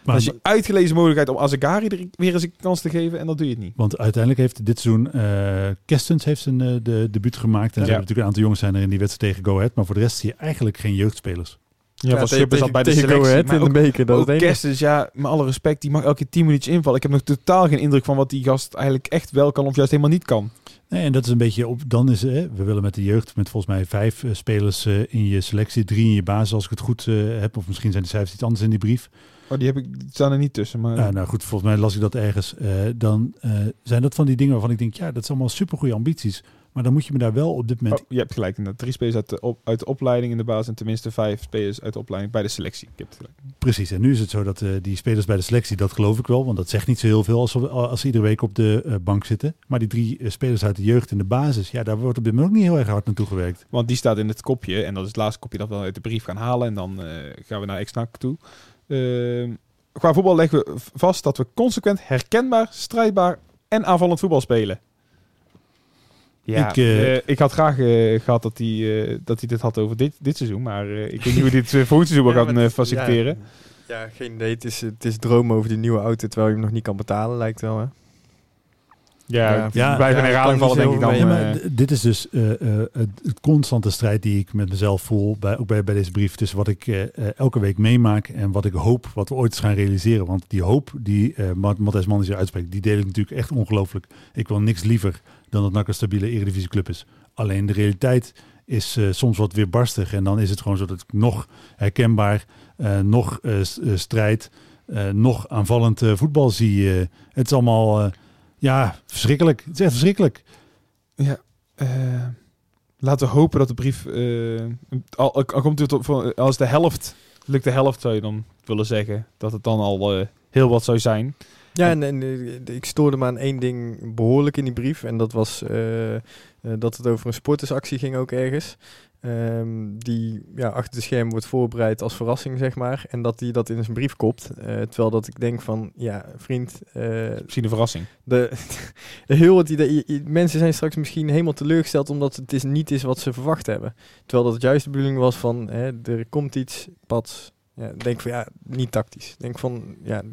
Maar, als je uitgelezen mogelijkheid om Azegari er weer eens een kans te geven en dan doe je het niet. Want uiteindelijk heeft dit seizoen eh Kestens heeft zijn eh, de debuut gemaakt. En Ja. er hebben natuurlijk een aantal jongens zijn er in die wedstrijd tegen Go Ahead. Maar voor de rest zie je eigenlijk geen jeugdspelers. Ja, van zat tegen- bij de selectie. In de beker, dat. Kerstens, ja, met alle respect, die mag elke 10 minuutjes invallen. Ik heb nog totaal geen indruk van wat die gast eigenlijk echt wel kan of juist helemaal niet kan. Nee, en dat is een beetje op. Dan is eh, we willen met de jeugd met volgens mij vijf eh, spelers eh, in je selectie, drie in je basis als ik het goed eh, heb. Of misschien zijn de cijfers iets anders in die brief. Oh, die, heb ik, die staan er niet tussen. Maar Ja, nou goed, volgens mij las ik dat ergens. Dan zijn dat van die dingen waarvan ik denk, ja, dat zijn allemaal supergoeie ambities. Maar dan moet je me daar wel op dit moment... Oh, je hebt gelijk. inderdaad. Drie spelers uit de, op, uit de opleiding in de basis en tenminste vijf spelers uit de opleiding bij de selectie. Gelijk. Precies, en nu is het zo dat eh, die spelers bij de selectie, dat geloof ik wel, want dat zegt niet zo heel veel als, we- als ze iedere week op de eh, bank zitten. Maar die drie eh, spelers uit de jeugd in de basis, ja, daar wordt op dit moment ook niet heel erg hard naartoe gewerkt. Want die staat in het kopje. En dat is het laatste kopje dat we uit de brief gaan halen. En dan gaan we naar Exnak toe. Ehm, qua voetbal leggen we vast dat we consequent herkenbaar, strijdbaar en aanvallend voetbal spelen. Ja, Ik, eh, ik, ik had graag eh, gehad dat hij, eh, dat hij dit had over dit, dit seizoen. Maar eh, ik weet niet hoe dit eh, volgend seizoen Ja, gaan eh, faciliteren. Ja, ja, geen idee. Het is, het is dromen over die nieuwe auto terwijl je hem nog niet kan betalen, lijkt wel. Hè? Ja, Ja. Ja, ja, ik herhaling vallen, denk ik dan. maar eh. d- dit is dus eh, eh, het, constante strijd die ik met mezelf voel, bij, ook bij, bij deze brief, tussen wat ik eh, eh, elke week meemaak en wat ik hoop, wat we ooit eens gaan realiseren. Want die hoop die eh Mat- Matthijs Manders hier uitspreekt, die deel ik natuurlijk echt ongelooflijk. Ik wil niks liever dan dat NAC een stabiele eredivisieclub is. Alleen de realiteit is eh, soms wat weer barstig en dan is het gewoon zo dat ik nog herkenbaar, eh, nog eh, strijd, nog aanvallend voetbal zie. het is allemaal, ja, verschrikkelijk. Het is echt verschrikkelijk. Ja, laten we hopen dat de brief... eh, al, al komt het op, als de helft, lukt de helft zou je dan willen zeggen, dat het dan al heel wat zou zijn. Ja, en, en eh, ik stoorde me aan één ding behoorlijk in die brief. En dat was eh, eh, dat het over een sportersactie ging ook ergens. Ehm, die ja, achter de schermen wordt voorbereid als verrassing, zeg maar. En dat hij dat in zijn brief kopt. Terwijl dat ik denk van, ja, vriend... Misschien een verrassing. de, heel het idee, mensen zijn straks misschien helemaal teleurgesteld omdat het is, niet is wat ze verwacht hebben. Terwijl dat het juist de bedoeling was van, hè, er komt iets, pads. Ja, denk van, ja, niet tactisch. Denk van, ja,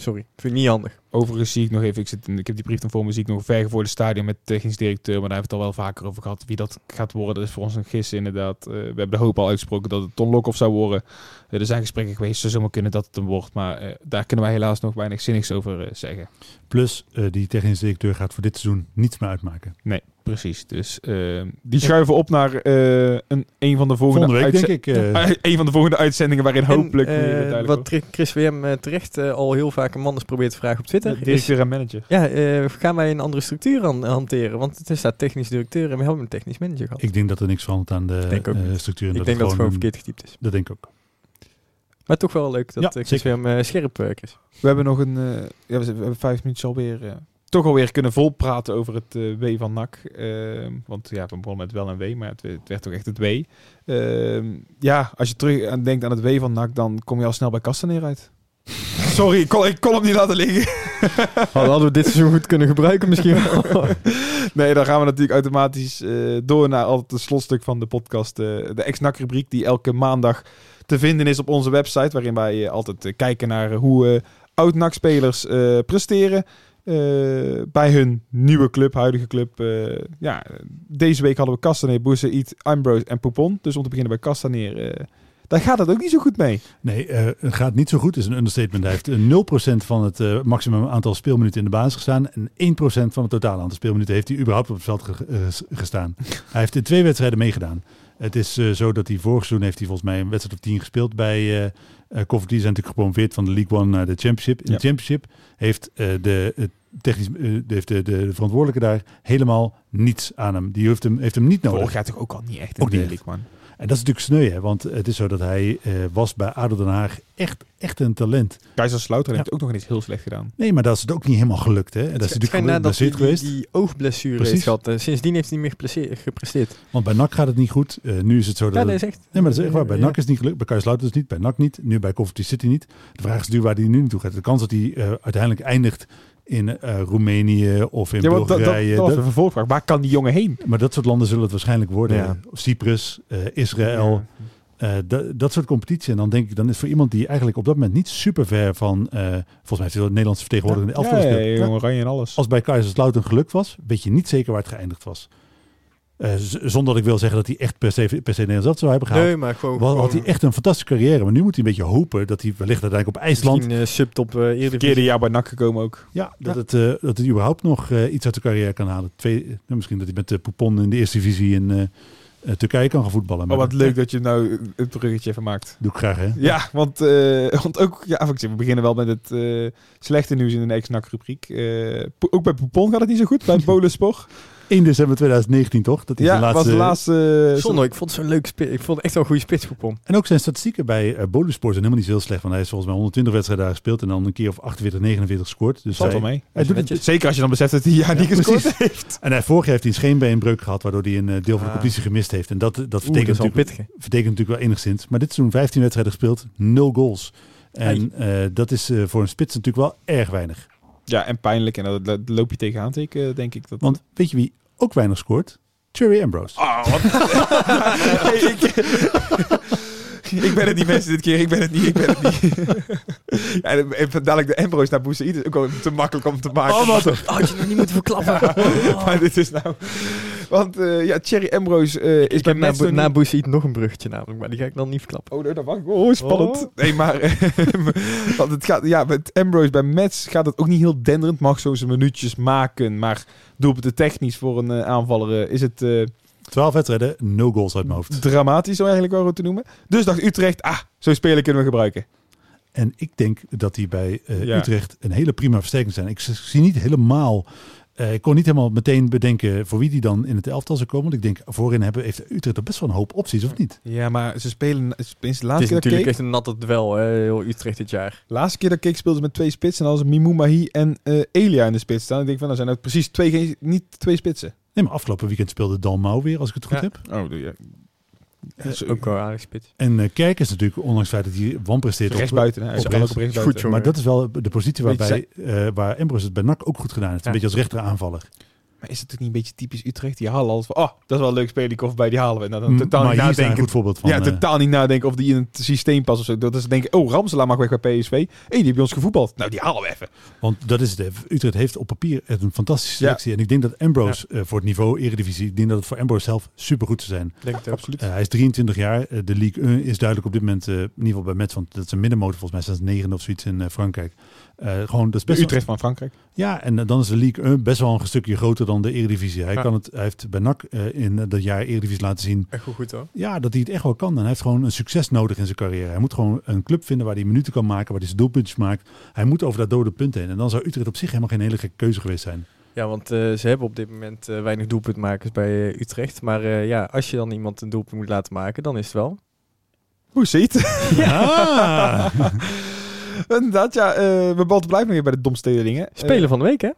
sorry, vind ik niet handig. Overigens zie ik nog even, ik, zit, in- ik heb die brief dan voor me, zie ik nog ver voor de stadion met de technisch directeur, maar daar hebben we het al wel vaker over gehad. Wie dat gaat worden, dat is voor ons een gis inderdaad. Eh, we hebben de hoop al uitgesproken dat het Ton Lokhoff zou worden. Eh, er zijn gesprekken geweest, zou zomaar kunnen dat het hem wordt, maar eh, daar kunnen wij helaas nog weinig zinnigs over zeggen. Plus, eh, die technische directeur gaat voor dit seizoen niets meer uitmaken. Nee, precies. Dus eh, die schuiven op naar eh, een, een van de volgende, Volgende week, denk ik. eh, een van de volgende uitzendingen waarin hopelijk En, eh, wat wordt. Chris WM terecht al heel vaak een man is probeert te vragen op Twitter. De is, directeur en manager. ja, eh, gaan wij een andere structuur aan, hanteren? Want het is daar technisch directeur en we hebben een technisch manager gehad. Ik, ik denk dat er niks verandert aan de denk ook niet. structuur. en denk dat het gewoon een- verkeerd getypt is. Dat denk ik ook. Maar toch wel leuk dat Ja, Chris. WM scherp, Chris. We hebben nog een, eh, ja, we, hebben vijf minuutjes alweer, eh, toch alweer kunnen volpraten over het eh, W van NAC. Ehm, want ja, we begonnen met wel en W, maar het, het werd toch echt het W. Ehm, ja, als je terug aan denkt aan het W van NAC, dan kom je al snel bij Castaneer uit. Sorry, ik kon, ik kon hem niet laten liggen. Hadden we dit seizoen goed kunnen gebruiken misschien wel. nee, dan gaan we natuurlijk automatisch eh, door naar altijd het slotstuk van de podcast. eh, de ex-NAC rubriek die elke maandag te vinden is op onze website. Waarin wij altijd kijken naar hoe oud-NAC-spelers presteren. Eh, bij hun nieuwe club, huidige club. Eh, ja, deze week hadden we Castaneer, Boussaïd, Ambrose en Poupon. Dus om te beginnen bij Castaneer. eh daar gaat het ook niet zo goed mee. Nee, het gaat niet zo goed, is een understatement. Hij heeft eh, 0% van het maximum aantal speelminuten in de basis gestaan. En 1% van het totale aantal speelminuten heeft hij überhaupt op het veld gestaan. hij heeft in twee wedstrijden meegedaan. Het is zo dat hij vorig seizoen heeft hij volgens mij een wedstrijd of tien gespeeld bij Coventry. Zijn natuurlijk gepromoveerd van de League One naar de Championship. In Ja. de Championship heeft, eh, de, technisch, eh, heeft de, de, de verantwoordelijke daar helemaal niets aan hem. Die heeft hem, heeft hem niet nodig. Vorig jaar toch ook al niet echt in Ook de niet league, man. En dat is natuurlijk sneu, hè? want het is zo dat hij eh, was bij ADO Den Haag echt, echt een talent. Kaiserslautern Ja. heeft ook nog niet heel slecht gedaan. Nee, maar dat is het ook niet helemaal gelukt. Hè? En dat is natuurlijk nadat hij die, geweest. die oogblessure Precies. heeft gehad. eh, sindsdien heeft hij niet meer gepresteerd. Want bij NAC gaat het niet goed. Eh, nu is het zo dat... Ja, dat is echt. Nee, maar dat is echt waar. Bij Ja. NAC is het niet gelukt. Bij Kaiserslautern is het niet. Bij NAC niet. Nu bij Coventry City niet. De vraag is natuurlijk waar hij nu naartoe gaat. De kans dat hij eh, uiteindelijk eindigt in eh, Roemenië of in Ja, want dat, dat, Bulgarije. dat was een vervolgvraag. Waar kan die jongen heen? maar dat soort landen zullen het waarschijnlijk worden. Ja. Cyprus, eh, Israël. Eh, dat, dat soort competitie. En dan denk ik, dan is voor iemand die eigenlijk op dat moment niet super ver van... volgens mij heeft hij wel Nederlandse vertegenwoordiger in de elftal gespeeld. oranje en alles. Als bij Kaiserslautern geluk was, weet je niet zeker waar het geëindigd was. Eh, zonder dat ik wil zeggen dat hij echt per se, per se Nederlands dat zou hebben gehaald. Nee, maar gewoon... Had hij echt een fantastische carrière. Maar nu moet hij een beetje hopen dat hij wellicht uiteindelijk op IJsland... Misschien uh, subtop uh, Verkeerde Eredivisie. jaar bij NAC gekomen ook. Ja, dat, Het, eh, dat hij überhaupt nog eh, iets uit de carrière kan halen. Twee, nou, misschien dat hij met de Poupon in de eerste divisie in eh, eh, Turkije kan gaan voetballen. Maar Oh, wat leuk dat je nou het bruggetje even maakt. Doe ik graag, hè? Ja, want, eh, want ook, ja, we beginnen wel met het eh, slechte nieuws in de ex-NAC rubriek. Eh, ook bij Poupon gaat het niet zo goed, bij Bolenspor. 1 december 2019 toch? Dat hij Ja, zijn was laatste... de laatste... eh, Zonde, ik vond het zo'n leuk spits. Ik vond het echt wel een goede spits voor Pom. En ook zijn statistieken bij uh, Bolusport zijn helemaal niet zo heel slecht. Want hij heeft volgens mij 120 wedstrijden daar gespeeld en dan een keer of 48, 49 gescoord. Dus Valt hij, wel mee. hij doet het, Netjes. Zeker als je dan beseft dat hij Ja, niet gescoord precies. heeft. en hij, vorig jaar heeft hij een scheenbeenbreuk gehad, waardoor hij een eh, deel van de Ah. competitie gemist heeft. En dat, dat, Oeh, dat is wel natuurlijk, pittig. betekent natuurlijk wel enigszins. Maar dit seizoen 15 wedstrijden gespeeld, 0 goals. En eh, dat is eh, voor een spits natuurlijk wel erg weinig. Ja, en pijnlijk. En dat, dat loop je tegenaan, teken, denk ik. Dat... Want weet je wie ook weinig scoort? Cherry Ambrose. Ah, wat... Hey, ik... ik ben het niet, mensen, dit keer. Ik ben het niet, ik ben het niet. ja, en, en dadelijk de Ambrose naar Boussaïd is ook wel te makkelijk om te maken. Oh, wat Oh, had je nog niet moeten verklappen. maar dit is nou... Want eh, ja, Thierry Ambrose eh, is Ik bij heb na, Mets nog na een bruggetje namelijk, maar die ga ik dan niet verklappen. Oh, nee, dat mag ik. Oh, spannend. Oh. Nee, maar... eh, want het gaat... Ja, met Ambrose bij Mets gaat het ook niet heel denderend. Mag zo zijn minuutjes maken. Maar doelpunten technisch voor een eh, aanvaller is het... eh, 12 wedstrijden, no goals uit mijn hoofd. dramatisch, om eigenlijk wel goed te noemen. Dus dacht Utrecht, ah, zo'n speler kunnen we gebruiken. En ik denk dat die bij eh, Ja. Utrecht een hele prima versterking zijn. Ik zie niet helemaal... eh, ik kon niet helemaal meteen bedenken voor wie die dan in het elftal zou komen. Want ik denk, voorin hebben, heeft Utrecht er best wel een hoop opties, of niet? Ja, maar ze spelen... Sinds de Het is laatste keer, dat natuurlijk ik echt een natte duel, hè, heel Utrecht dit jaar. keek, laatste keer dat ik keek speelden ze met twee spitsen. En ze Mimou Mahi en eh, Elia in de spits staan. Ik denk van, dan zijn het precies twee, geen- niet twee spitsen. Nee, maar afgelopen weekend speelde Dalmau weer, als ik het goed Ja. heb. Oh, doe Eh, Zo- Ook wel aardig spits. En eh, Kerk is natuurlijk, ondanks het feit dat hij wanpresteert... op- Rechtsbuiten. hè. Hij op kan ook rechts. op rechts Goed, buiten. Maar dat is wel de positie waarbij, eh, waar Ambrose het bij NAC ook goed gedaan heeft. Ja. Een beetje als rechter aanvaller. Maar is het ook niet een beetje typisch Utrecht? Die halen altijd van, oh, dat is wel een leuk speler, bij, die halen we. En dan totaal maar niet nadenken. goed voorbeeld van. ja, eh, totaal niet nadenken of die in het systeem past of zo. Dat is denken, oh, Ramselaar mag weg bij PSV. Hé, die heeft bij ons gevoetbald. Nou, die halen we even. Want dat is het. Utrecht heeft op papier een fantastische Ja. selectie. En ik denk dat Ambrose eh, voor het niveau Eredivisie, ik denk dat het voor Ambrose zelf super goed zou zijn. Denk het. Absoluut. Eh, hij is 23 jaar. De Ligue 1 is duidelijk op dit moment, in ieder geval bij Metz, want dat is een middenmotor volgens mij, staan ze negende of zoiets in Frankrijk. Eh, gewoon, dat is best wel- Utrecht van Frankrijk. Ja, en eh, dan is de League 1 best wel een stukje groter dan de Eredivisie. Hij, Ja. kan het, hij heeft bij NAC eh, in eh, dat jaar Eredivisie laten zien Echt goed, goed hoor. ja, dat hij het echt wel kan. En hij heeft gewoon een succes nodig in zijn carrière. Hij moet gewoon een club vinden waar hij minuten kan maken, waar hij zijn doelpuntjes maakt. Hij moet over dat dode punt heen. En dan zou Utrecht op zich helemaal geen hele gekke keuze geweest zijn. Ja, want eh, ze hebben op dit moment eh, weinig doelpuntmakers bij eh, Utrecht. Maar eh, ja, als je dan iemand een doelpunt moet laten maken, dan is het wel. Hoe ziet Ja! Inderdaad, ja. eh we balten blijven weer bij de domstede dingen. Spelen van de week, hè?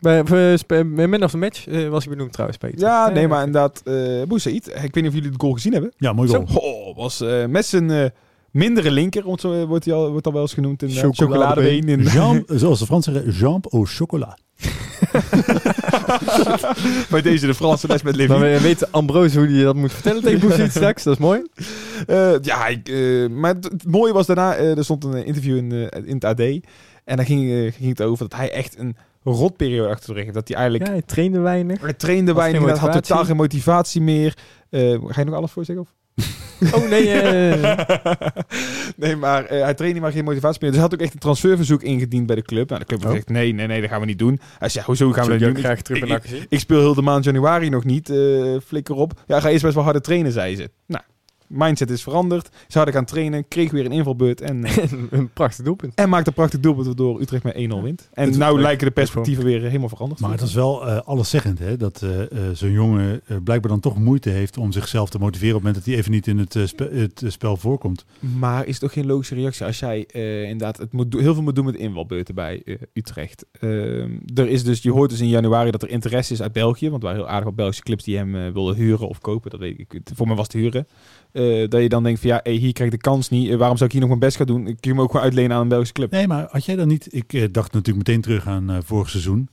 Bij uh, spe- Man of the Match eh, was hij benoemd trouwens, Peter. Ja, Eh, nee, maar inderdaad, uh, Boussaïd. Ik weet niet of jullie de goal gezien hebben. ja, mooi goal. Zo, oh, was eh, met zijn eh, mindere linker, want zo wordt hij al, wordt al wel eens genoemd in de Chocoladebeen. chocoladebeen. In, Jean, zoals de Fransen zeggen, jambe au chocolat. bij deze de Franse les met Levi. Maar we weten Ambrose hoe hij dat moet vertellen tegen Boezit straks, dat is mooi. Eh, ja, ik, eh, maar het, het mooie was daarna, eh, er stond een interview in, in het AD. En daar ging, ging het over dat hij echt een rotperiode achter de rug heeft. Dat hij eigenlijk... Ja, hij trainde weinig. Hij trainde weinig, hij had totaal geen motivatie meer. Ga je nog alles voor zeggen? Of? Oh nee, eh, nee, maar eh, hij trainde maar geen motivatie meer. Dus hij had ook echt een transferverzoek ingediend bij de club. Nou, de club heeft Oh. gezegd, nee, nee, nee, dat gaan we niet doen. Hij zei, hoezo gaan we dat doen? graag terug ik, ik, speel heel de maand januari nog niet, eh, flikker op. Ja, ga eerst best wel harder trainen, zei ze. Nou, mindset is veranderd. Ze hadden gaan trainen, kreeg weer een invalbeurt en, eh, een prachtig doelpunt. en maakte een prachtig doelpunt waardoor Utrecht met 1-0 wint. En Het- nou lijken de perspectieven weer helemaal veranderd. Maar het is wel eh alleszeggend hè, dat eh, eh, zo'n jongen eh, blijkbaar dan toch moeite heeft om zichzelf te motiveren op het moment dat hij even niet in het, eh, spe- het eh, spel voorkomt. Maar is het ook geen logische reactie als jij eh, inderdaad het moet heel veel moet doen met invalbeurten bij eh, Utrecht? Ehm, er is dus, je hoort dus in januari dat er interesse is uit België, want er waren heel aardig wat Belgische clubs die hem eh, wilden huren of kopen. Dat weet ik. Voor mij was het huren. Eh, dat je dan denkt van ja, hey, hier krijg ik de kans niet. Eh, waarom zou ik hier nog mijn best gaan doen? Ik kun je hem ook gewoon uitlenen aan een Belgische club. Nee, maar had jij dan niet... Ik eh, dacht natuurlijk meteen terug aan eh, vorig seizoen.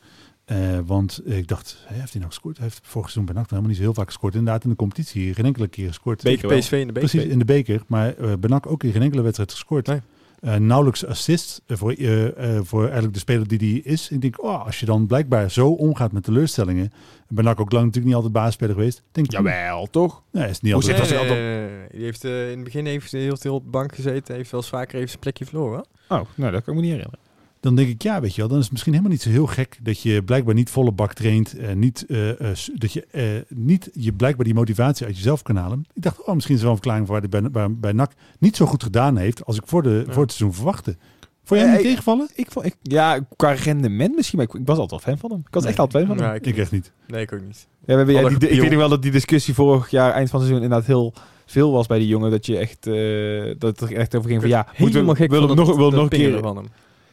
Eh, want ik dacht, hè, heeft hij nou gescoord? Hij heeft vorig seizoen bij NAC helemaal niet zo heel vaak gescoord. Inderdaad, in de competitie geen enkele keer gescoord. Beker. PSV in de beker. Precies, in de beker. Maar uh, Benak ook in geen enkele wedstrijd gescoord. Nee. Uh, nauwelijks assist uh, voor, uh, voor eigenlijk de speler die die is. Ik denk, oh, als je dan blijkbaar zo omgaat met teleurstellingen. Benak ook lang natuurlijk niet altijd baasspeler geweest. Denk, Jawel, toch? Nee, is niet Hoe altijd. zit. Die heeft eh, in het begin heeft hij heel veel op de bank gezeten. Heeft wel eens vaker even zijn plekje verloren. Oh, nou, dat kan ik me niet herinneren. Dan denk ik, ja, weet je wel, dan is het misschien helemaal niet zo heel gek dat je blijkbaar niet volle bak traint. en niet, uh, uh, dat je uh, niet je blijkbaar die motivatie uit jezelf kan halen. Ik dacht, oh, misschien is er wel een verklaring voor waar hij bij, bij, bij NAC niet zo goed gedaan heeft als ik voor, de, Ja. voor het seizoen verwachtte. Vond jij hem niet ik- tegenvallen? Ik ik, ja, qua rendement misschien, maar ik, ik was altijd wel fan van hem. Ik was Nee. echt altijd fan van hem. Ja, ik, Ik echt niet. Nee, ik ook niet. Ja, we hebben, ja, Alle die, ik weet nog wel dat die discussie vorig jaar, eind van het seizoen, inderdaad heel veel was bij die jongen. Dat je echt, eh, dat het er echt over ging van ja, moeten we, Helemaal gek willen nog, dat nog een keer. van hem.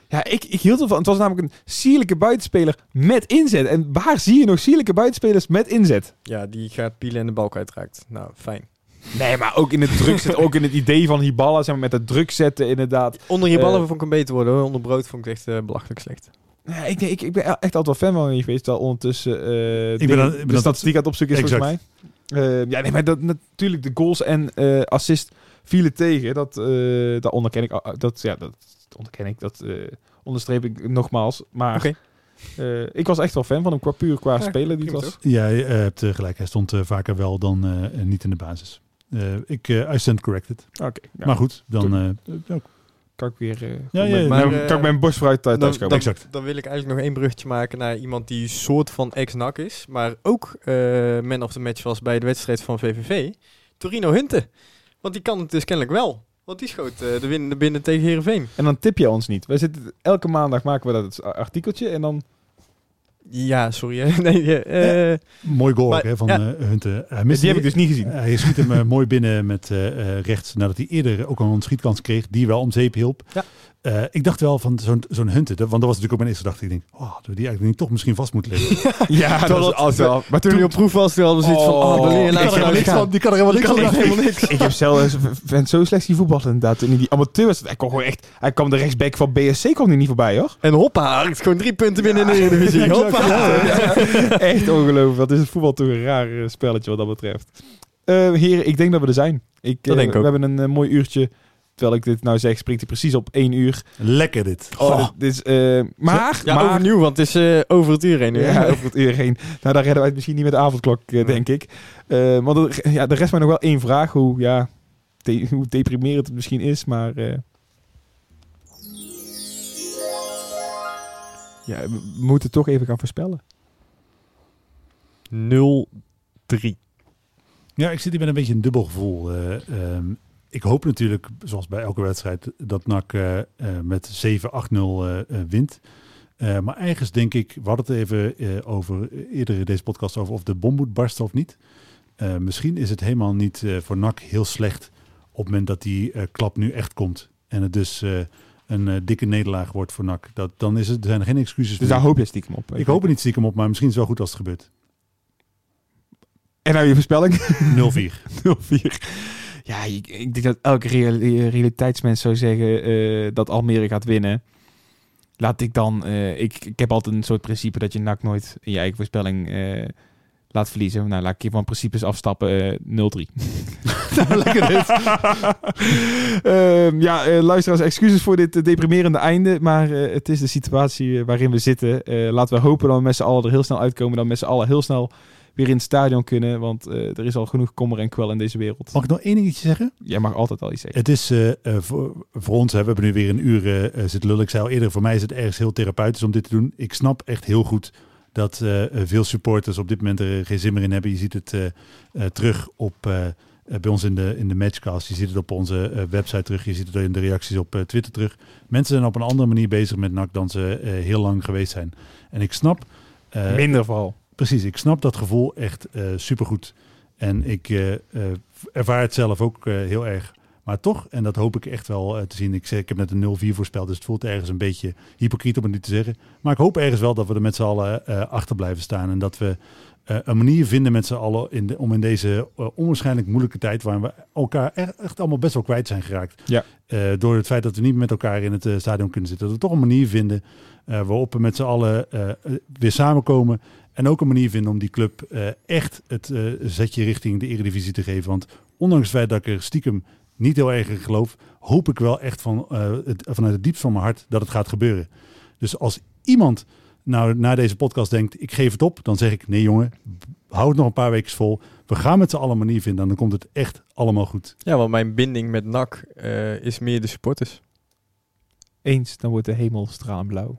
Ja, ik, ik hield ervan. Het was namelijk een sierlijke buitenspeler met inzet. En waar zie je nog sierlijke buitenspelers met inzet? Ja, die gaat pielen en de balk uitraakt. Nou, fijn. Nee, maar ook in het druk zetten, ook in het idee van Hiballa, zeg maar, met het druk zetten inderdaad. Onder je ballen Eh, vond ik hem beter worden hoor. Onder brood vond ik het echt eh, belachelijk slecht. Ja, ik, ik, ik ben echt altijd wel fan van hem geweest. Terwijl ondertussen eh, Ik ben ben de aan- statistiek aan het opzoeken is Exact. volgens mij. Eh, ja, nee, maar dat, natuurlijk de goals en eh assist vielen tegen. Dat, eh, dat onderken ik. Dat, ja, dat onderken ik. Dat eh, onderstreep ik nogmaals. Maar eh, ik was echt wel fan van hem. Qua puur qua Ja, spelen. Die het was. Jij eh, hebt gelijk. Hij stond eh, vaker wel dan eh, niet in de basis. Eh, ik, I stand corrected. Oké. ja, maar goed, dan... eh, ja, kan ik weer. eh, Ja, ja, maar, nou, eh, kan ik mijn borst vooruit thuis Dan, komen. dan, Exact. dan wil ik eigenlijk nog één bruggetje maken naar iemand die soort van ex-NAC is, maar ook eh, man of the match was bij de wedstrijd van VVV. Torino Hunte. Want die kan het dus kennelijk wel. Want die schoot eh, de winnende binnen tegen Heerenveen. En dan tip je ons niet. Wij zitten elke maandag maken we dat artikeltje en dan. Ja, sorry. hè. nee, ja, eh, mooi goal Maar- ook, hè, van ja. eh, Hunte. Hij miste Die heb ik dus niet gezien. Hij schiet hem eh, mooi binnen met eh, eh, rechts nadat hij eerder ook al een schietkans kreeg, die wel om zeep hielp. Ja. Eh, ik dacht wel van zo'n zo'n want dat was natuurlijk ook mijn eerste gedachte. Ik denk, oh, hadden we die eigenlijk niet toch misschien vast moeten leggen. Ja, dat is altijd wel. Maar toen hij op proef was, toen hadden we zoiets van, Oh, oh, dan leer je die kan er nou niks van, die kan er helemaal niks. Ik heb zelf vond zo slecht die voetbal inderdaad. En die amateur hij kon gewoon echt. Hij kwam de rechtsback van BSC kwam niet voorbij hoor. En hoppa, hij heeft gewoon drie punten binnen in de Eredivisie. Ja, Hoppa. Ja, echt ongelooflijk. Wat is het voetbal toch een raar eh, spelletje wat dat betreft. Eh heren, ik denk dat we er zijn. Ik, Dat denk ik ook. We hebben een mooi uurtje. Terwijl ik dit nou zeg, springt hij precies op één uur. Lekker dit. Oh, Oh. dit, is, eh, maar, Ja, maar overnieuw, want het is eh, over het uur heen nu. Ja, over het uur heen. Nou, daar redden wij het misschien niet met de avondklok, eh, denk ik. Eh want er, ja, de rest maar nog wel één vraag. Hoe, ja, de- hoe deprimerend het misschien is, maar... eh, ja, we we moeten toch even gaan voorspellen. 0-3. Ja, ik zit hier met een beetje een dubbel gevoel. Eh, ehm, ik hoop natuurlijk, zoals bij elke wedstrijd, dat NAC eh, eh, met 7-8-0 eh, wint. Maar ergens denk ik, we hadden het even over eerder in deze podcast over of de bom moet barsten of niet. Misschien is het helemaal niet voor NAC heel slecht op het moment dat die klap nu echt komt. En het dus een dikke nederlaag wordt voor NAC. Dat, dan is het, zijn er geen excuses Dus voor. daar hoop je stiekem op. ik hoop er niet stiekem op, maar misschien is het wel goed als het gebeurt. 0-4. En nou je voorspelling? 0-4. Ja, ik, ik denk dat elke reali- realiteitsmens zou zeggen eh, dat Almere gaat winnen. Laat ik dan... eh, ik, ik heb altijd een soort principe dat je NAC nooit in je eigen voorspelling eh, laat verliezen. Nou, laat ik hier van principes afstappen. eh 0-3. Nou, lekker dit. Ehm, ja, eh, luisteraars, excuses voor dit deprimerende einde. Maar het is de situatie waarin we zitten. Laten we hopen dat we met z'n allen er heel snel uitkomen. Dat we met z'n allen heel snel weer in het stadion kunnen. Want eh, er is al genoeg kommer en kwel in deze wereld. Mag ik nog één dingetje zeggen? Jij mag altijd al iets zeggen. Het is eh, eh, voor, voor ons, hè, we hebben nu weer een uur zitten lullen. Ik zei al eerder, voor mij is het ergens heel therapeutisch om dit te doen. Ik snap echt heel goed dat veel supporters op dit moment er geen zin meer in hebben. Je ziet het eh, eh, terug op, bij ons in de, in de matchcast. Je ziet het op onze eh, website terug. Je ziet het in de reacties op eh, Twitter terug. Mensen zijn op een andere manier bezig met NAC dan ze eh, heel lang geweest zijn. En ik snap... eh, Minder vooral. Precies, ik snap dat gevoel echt eh supergoed. En ik eh, eh, ervaar het zelf ook heel erg. Maar toch, en dat hoop ik echt wel te zien. Ik, zeg, ik heb net een 0-4 voorspeld, dus het voelt ergens een beetje hypocriet om het niet te zeggen. Maar ik hoop ergens wel dat we er met z'n allen achter blijven staan. En dat we een manier vinden met z'n allen in de, om in deze onwaarschijnlijk moeilijke tijd, waar we elkaar echt, echt allemaal best wel kwijt zijn geraakt. Ja. Door het feit dat we niet met elkaar in het stadion kunnen zitten. Dat we toch een manier vinden waarop we met z'n allen weer samenkomen. En ook een manier vinden om die club eh, echt het eh, zetje richting de Eredivisie te geven. Want ondanks het feit dat ik er stiekem niet heel erg in geloof, hoop ik wel echt van, eh, het, vanuit het diepst van mijn hart dat het gaat gebeuren. Dus als iemand nou na deze podcast denkt, ik geef het op, dan zeg ik nee jongen, hou het nog een paar weken vol. We gaan met z'n allen manier vinden en dan komt het echt allemaal goed. Ja, want mijn binding met NAC eh, is meer de supporters. Eens, dan wordt de hemel stralend blauw.